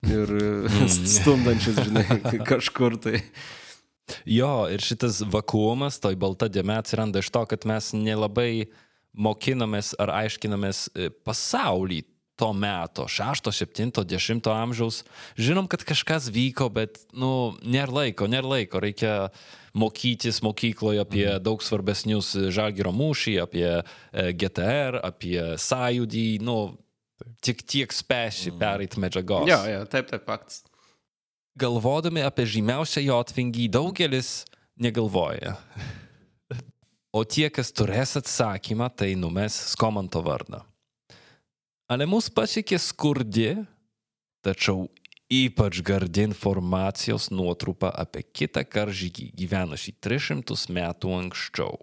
ir stumdančius, žinai, kažkur tai. Jo, ir šitas vakuumas, toj balta dėme atsiranda iš to, kad mes nelabai mokinomės ar aiškinomės e, pasaulį to meto, 6, 7, 10 amžiaus. Žinom, kad kažkas vyko, bet, nu, nėra laiko, nėra laiko. Reikia mokytis mokykloje apie Mhm. daug svarbesnius žalgyro mūšį, apie e, GTR, apie sąjūdį, nu, tik tiek spėsi pereiti medžiagos. Mhm. Jo, jo, taip, taip, faktas. Galvodami apie žymiausią jotvingį, daugelis negalvoja. O tie, kas turės atsakymą, tai numes Skomanto vardą. Ale mus pasiekė skurdi, tačiau ypač gardi informacijos nuotrupa apie kitą karžygį gyvenusį 300 metų anksčiau.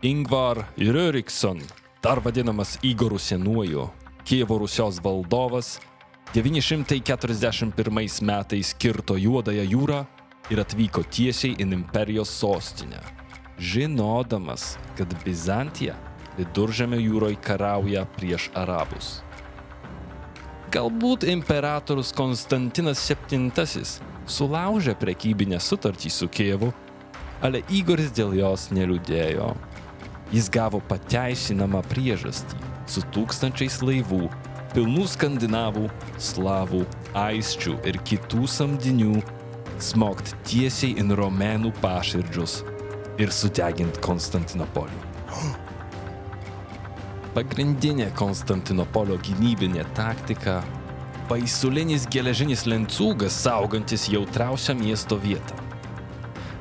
Ingvar Rörikson, dar vadinamas Igoru Senuoju, Kievo Rusios valdovas, 941 metais kirto Juodąją jūrą ir atvyko tiesiai į imperijos sostinę, žinodamas, kad Bizantija viduržėmio jūroje karauja prieš arabus. Galbūt imperatorius Konstantinas VII sulaužė prekybinę sutartį su Kievu, ale Igoris dėl jos neliūdėjo. Jis gavo pateisinamą priežastį su tūkstančiais laivų, pilnų skandinavų, slavų, aisčių ir kitų samdinių, smogt tiesiai į romėnų paširdžius ir sudegint Konstantinopolį. Pagrindinė Konstantinopolio gynybinė taktika - baisulinis geležinis lencūgas saugantis jautriausią miesto vietą.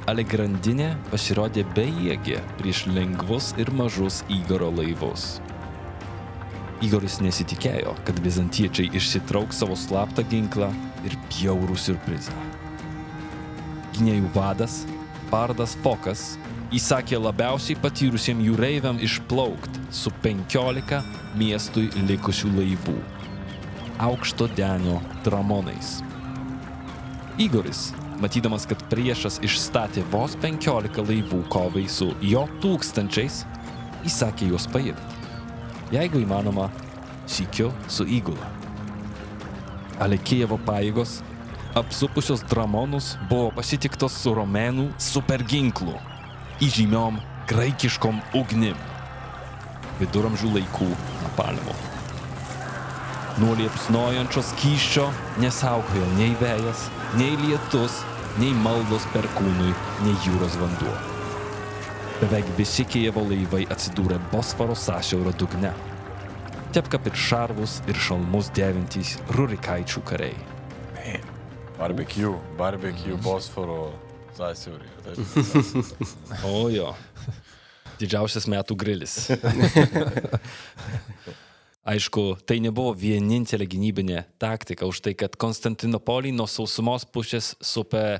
Ale grandinė pasirodė bejėgė prieš lengvus ir mažus Igoro laivus. Igoris nesitikėjo, kad bizantiečiai išsitrauks savo slaptą ginklą ir bjaurų surprizą. Gynėjų vadas, Bardas Fokas, įsakė labiausiai patyrusiem jūreiviam išplaukti su 15 miestui likusių laivų aukšto denio dramonais. Igoris, matydamas, kad priešas išstatė vos 15 laivų kovai su jo tūkstančiais, įsakė juos paimti. Jeigu įmanoma, sykiu su įgula. Ale Kievo pajėgos, apsupusios dramonus, buvo pasitiktos su romėnų superginklu, įžymiom graikiškom ugnim. Viduramžių laikų napalmo. Nuo liepsnojančios kyščio nesaugojo nei vėjas, nei lietus, nei maldos perkūnui, nei jūros vanduo. Beveik visi Kievo laivai atsidūrė Bosforo sąšiaurio dugne. Taip kaip ir šarvus ir šalmus devintys rurikaičių kariai. Barbecue, barbecue, Bosforo sąsiaurį. Taip. O jo. Didžiausias metų grilis. Aišku, tai nebuvo vienintelė gynybinė taktika, už tai, kad Konstantinopolį nuo sausumos pusės supė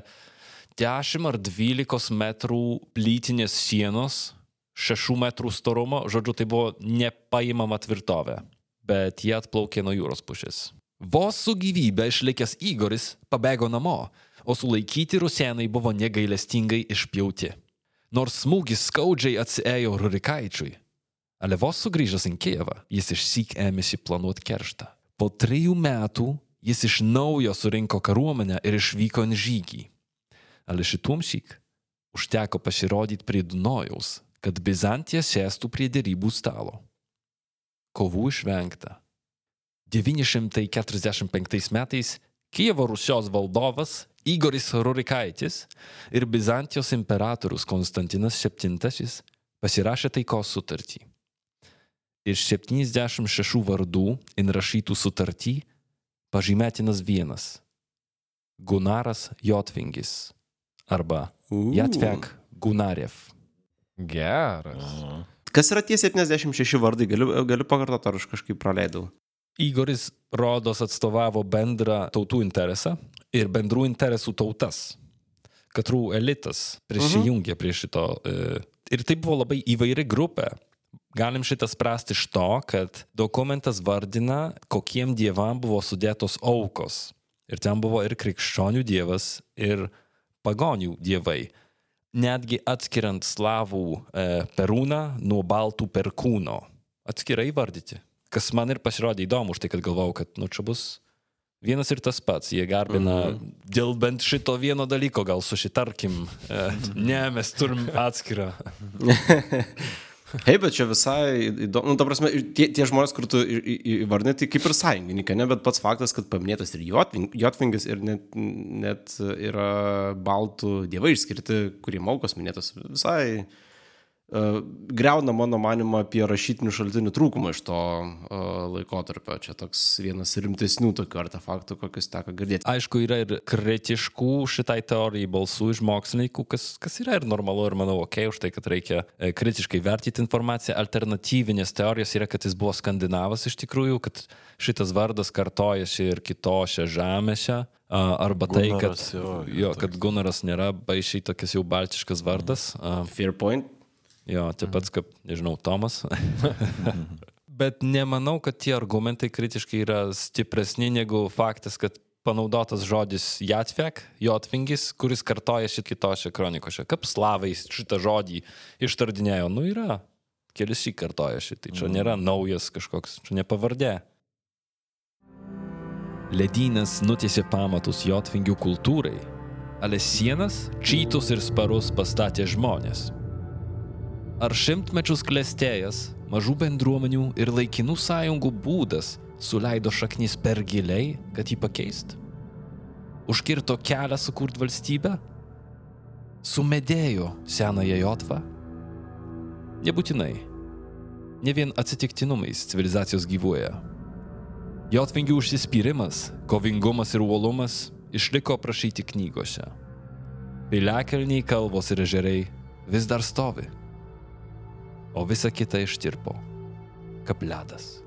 10 ar 12 metrų plytinės sienos, 6 metrų storumo, žodžiu, tai buvo nepaimama tvirtovė, bet jie atplaukė nuo jūros pusės. Vos su gyvybė išlikęs Igoris pabėgo namo, o sulaikyti rusienai buvo negailestingai išpjauti. Nors smūgis skaudžiai atsiejo Rurikaičiui, Ale vos sugrįžęs į Kievą, jis išsyk ėmėsi planuoti kerštą. Po trijų metų jis iš naujo surinko kariuomenę ir išvyko į žygį. Ale šitumšyk užteko pasirodyti prie Dunojaus, kad Bizantija sėstų prie dėrybų stalo. Kovų išvengta. 945 metais Kievo Rusios valdovas Igoris Rurikaitis ir Bizantijos imperatorius Konstantinas VII pasirašė taikos sutartį iš 76 vardų įrašytų sutartį pažymėtinas vienas - Gunaras Jotvingis arba Jatvek Gunarev. Geras. Kas yra tie 76 vardai? Galiu, galiu pakartoti, ar aš kažkaip praleidau. Igoris Rodos atstovavo bendrą tautų interesą ir bendrų interesų tautas. Katrų elitas prisijungė prie šito. e, Ir tai buvo labai įvairi grupė. Galim šitą spręsti iš to, kad dokumentas vardina, kokiem dievam buvo sudėtos aukos. Ir ten buvo ir krikščionių dievas, ir pagonių dievai. Netgi atskiriant slavų e, perūną nuo baltų perkūno. Atskirai vardyti. Kas man ir pasirodė įdomu, už tai kad galvojau, kad nu čia bus vienas ir tas pats. Jie garbina mhm. dėl bent šito vieno dalyko, gal susitarkim. E, ne, mes turim atskirą. Hei, bet čia visai įdomu, nu, ta prasme, tie, tie žmonės, kur tu įvardinai, tai kaip ir sąjungininkai, ne, bet pats faktas, kad paminėtas ir Jotving- Jotvingis ir net, net yra baltų dievai išskirti, kurie maukos minėtas, visai uh, greuna mano manimą apie rašytinių šaltinių trūkumą iš to uh, laikotarpio. Čia toks vienas rimtesnių tokių artefaktų, kokius teko girdėti. Aišku, yra ir kritiškų šitai teorijai balsų iš mokslininkų, kas, kas yra ir normalu, ir manau, ok, už tai, kad reikia e, kritiškai vertinti informaciją. Alternatyvinės teorijos yra, kad jis buvo skandinavas iš tikrųjų, kad šitas vardas kartojasi ir kitose žemėse. Arba tai, kad, Gunaras, jo, yra jo, kad Gunaras nėra baisiai tokias jau baltiškas vardas. a, Fair point. Jo, taip pats kaip, nežinau, Tomas. Bet nemanau, kad tie argumentai kritiškai yra stipresni negu faktas, kad panaudotas žodis Jatvek, Jotvingis, kuris kartojasi kitose kronikose. Kaip slavai šitą žodį ištardinėjo, nu yra. Kelis šį kartojasi, tai čia nėra naujas kažkoks, čia nepavardė. Ledynas nutiesė pamatus Jotvingių kultūrai, ale sienas, čytus ir sparus pastatė žmonės. Ar šimtmečius klestėjęs mažų bendruomenių ir laikinų sąjungų būdas suleido šaknis per giliai, kad jį pakeist? Užkirto kelią sukurt valstybę? Sumedėjo senąją Jotvą? Nebūtinai. Ne vien atsitiktinumais civilizacijos gyvuoja. Jotvingių užsispyrimas, kovingumas ir uolumas išliko aprašyti knygose. Piliakalniai kalvos ir ežeriai vis dar stovi o visa kita ištirpo. Kaip ledas.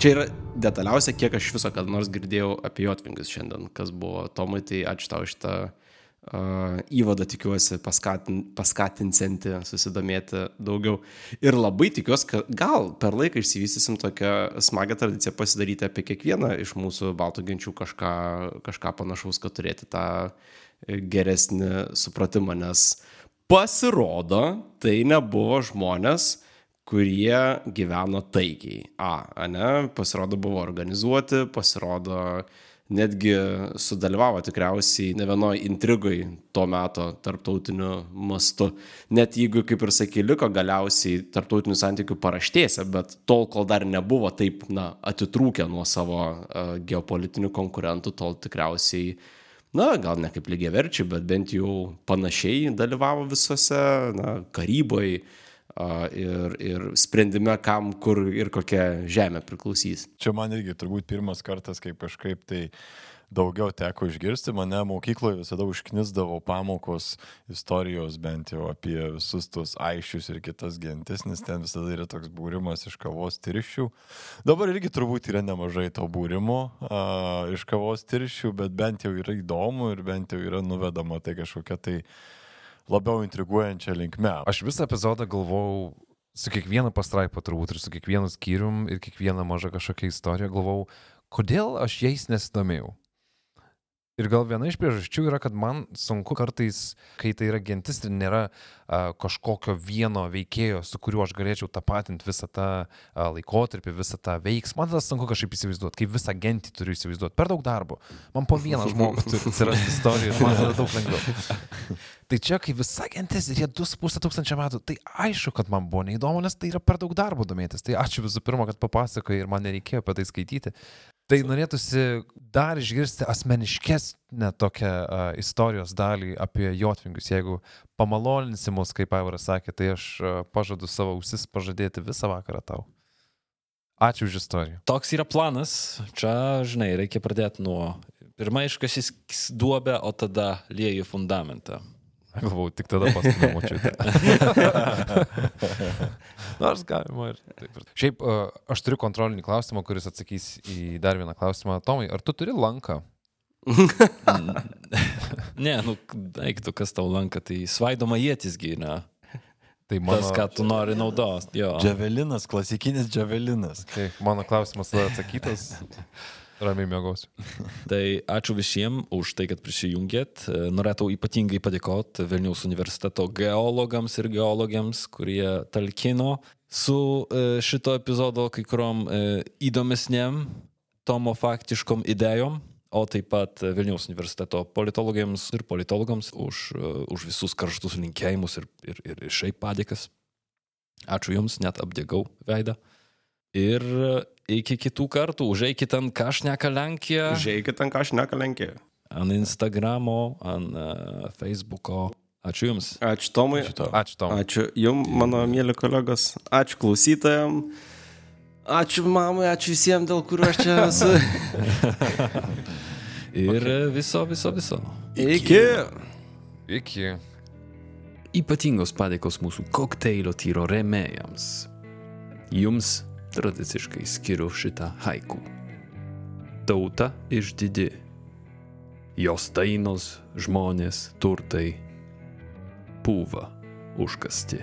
Čia yra detaliausia, kiek aš viso kada nors girdėjau apie Jotvingius šiandien, kas buvo Tomai, tai ačiū tau šitą uh, įvadą, tikiuosi, paskatin, paskatinsianti susidomėti daugiau. Ir labai tikiuosi, kad gal per laiką išsivystysim tokią smagę tradiciją pasidaryti apie kiekvieną iš mūsų baltų genčių kažką, kažką panašaus, kad turėti tą geresnį supratimą, nes pasirodo, tai nebuvo žmonės, kurie gyveno taikiai. A, ne, pasirodo buvo organizuoti, pasirodo netgi sudalyvavo tikriausiai ne vienoj intrigoj to meto tarptautiniu mastu. Net jeigu, kaip ir sakė, liko galiausiai tarptautinių santykių paraštėse, bet tol, kol dar nebuvo taip, na, atitrūkę nuo savo uh, geopolitinių konkurentų, tol tikriausiai na, gal ne kaip lygiai verčiai, bet bent jau panašiai dalyvavo visose, na, karyboje ir, ir sprendime, kam, kur ir kokia žemė priklausys. Čia man irgi turbūt pirmas kartas, kaip kažkaip tai daugiau teko išgirsti. Mane mokykloje visada užknisdavo pamokos istorijos bent jau apie visus tos aišius ir kitas gentis, nes ten visada yra toks būrimas iš kavos tirščių. Dabar irgi turbūt yra nemažai to būrimo a, iš kavos tirščių, bet bent jau yra įdomu ir bent jau yra nuvedama tai kažkokia tai labiau intriguojančia linkme. Aš visą epizodą galvojau su kiekviena pastraipa turbūt ir su kiekvienu skyrium ir kiekviena maža kažkokia istorija galvojau, kodėl aš jais nesidomėjau. Ir gal viena iš priežasčių yra, kad man sunku kartais, kai tai yra gentis ir nėra a, kažkokio vieno veikėjo, su kuriuo aš galėčiau tapatinti visą tą a, laikotarpį, visą tą veiksmą, man tas sunku kažkaip įsivaizduoti, kaip visą gentį turiu įsivaizduoti. Per daug darbo. Man po vieną žmogų turi atsirasti istorija ir man yra daug lengviau. Tai čia, kai visa gentis ir jie 2,5 tūkstančio metų, tai aišku, kad man buvo neįdomu, nes tai yra per daug darbo domėtis. Tai ačiū visų pirma, kad papasakoji ir man nereikėjo apie tai skaityti. Tai norėtųsi dar išgirsti asmeniškesnę tokią uh, istorijos dalį apie jotvingius. Jeigu pamaloninsi mus, kaip Aivaras sakė, tai aš uh, pažadu savo ausis pažadėti visą vakarą tau. Ačiū už istoriją. Toks yra planas. Čia, žinai, reikia pradėti nuo pirmą iškasys duobę, o tada lieju fundamentą. Galvau, tik tada pastumė močiutę. Nors galima ir taip. Šiaip, uh, aš turiu kontrolinį klausimą, kuris atsakys į dar vieną klausimą. Tomai, ar tu turi lanką? ne, nu, eiktų, kas tau lanka, tai svaidoma jėtis gyna. Tai mano... Tas, ką tu nori naudos. Jo. Džavelinas, klasikinis džavelinas. Tai mano klausimas atsakytas. Ramiai mėgosiu. tai ačiū visiems už tai, kad prisijungėt. Norėtų ypatingai padėkoti Vilniaus universiteto geologams ir geologiams, kurie talkino su šito epizodo kai kuriom įdomesnėm tomo faktiškom idėjom, o taip pat Vilniaus universiteto politologams ir politologams už, už visus karštus linkėjimus ir, ir, ir šiaip padėkas. Ačiū Jums, net apdėgau veidą. Ir iki kitų kartų. Užeikit ant Kašneka Lenkija. Užeikit ant Kašneka Lenkija. Ant Instagramo, ant uh, Facebooko. Ačiū Jums. Ačiū Tomai. Ačiū, Ačiū Tomai. Ačiū Jums, mano mėly kolegos. Ačiū klausytojams. Ačiū mamai, ačiū visiems, dėl kurių aš čia esu. Ir viso, viso, viso. Iki. Iki. Ypatingos padėkos mūsų kokteilio tyro remėjams. Jums tradiciškai skiriu šitą haiku. Tauta išdidi. Jos dainos, žmonės, turtai pūva užkasti.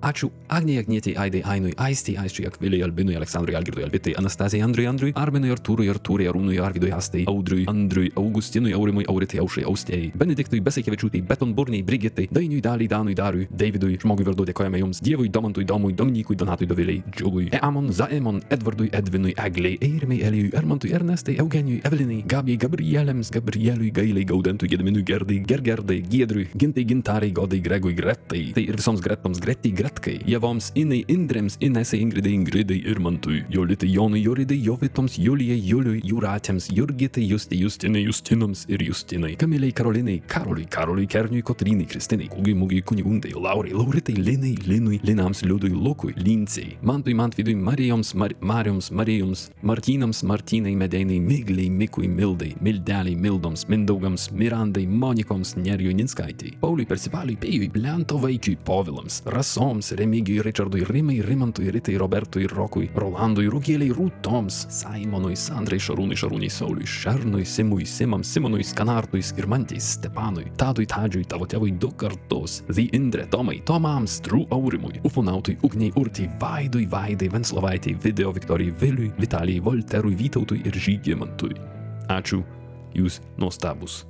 Ačiū Agnijai, Agnietei, Aidai, Ainui, Aistei, Aisčiui, Akviliai, Albinui, Aleksandrui, Algirdui, Albitai, Anastazijai, Andriui, Andriui, Arminui, Artūrui, Artūrai, Arūnui, Arvidui, Astai, Audriui, Andriui, Augustinui, Aurimui, Auritai, Aušai, Austėjai, Benediktui, Besaikevičiūtai, Betonburniai, Brigitai, Dainiui, Daliai, Danui, Dariui, Davidui, žmogui vardu dėkojame Jums, Dievui, Domantui, Domui, Dominikui, Donatui, Doviliai, Džiugui, Eamon, Zaemon, Edvardui, Edvinui, Egliai, Eirimai, Elijui, Ermantui, Ernestai, Eugenijui, Evelinai, Gabijai, Gabrielėms, Gabrieliui, Gailiai, Gaudentui, Gedminui, Gerdai, Gergerdai, Giedriui, Gintai, Gintarai, Godai, Gregui, Gretai, tai ir visoms Gretoms, Gretai, Gretai. Viletkai, Jevoms, Inai, Indrėms, Inesai, Ingridai, Ingridai, Irmantui, Jolitai, Jonui, Joridai, Jovitoms, Julijai, Juliui, Jūratėms, Jurgitai, Justai, Justinai, Justinams ir Justinai, Kamiliai, Karolinai, Karoliui, Karoliui, Kerniui, Kotrinai, Kristinai, Kūgiai, Mūgiai, Kunigundai, Laurai, Lauritai, Linai, Linui, Linams, Liudui, Lukui, Lincei, Mantui, Mantvidui, Marijoms, Mar Marijoms, Marijoms, Martynams, Martynai, Medeinai, Migliai, Mikui, Mildai, Mildeliai, Mildoms, Mindaugams, Mirandai, Monikoms, Nerijui, Ninskaitai, Pauliui, Persipaliui, Pėjui, Blento vaikiui, Povilams, Rasoms, Remigijui, Richardui, Rimai, Rimantui, Ritai, Robertui, Rokui, Rolandui, Rūgėliai, Rūtoms, Simonui, Sandrai, Šarūnui, Šarūnai, Sauliui, Šernui, Simui, Simams, Simonui, Skanartui, Skirmantei, Stepanui, Tadui, Tadžiui, tavo tėvui du kartus, The Indre, Tomai, Tomams, True Aurimui, Ufonautui, Ugniai, Urtiai, Vaidui, Vaidai, Venslovaitei, Video, Viktorijai, Viliui, Vitalijai, Volterui, Vytautui ir Žygimantui. Ačiū, jūs nuostabus.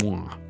Mua.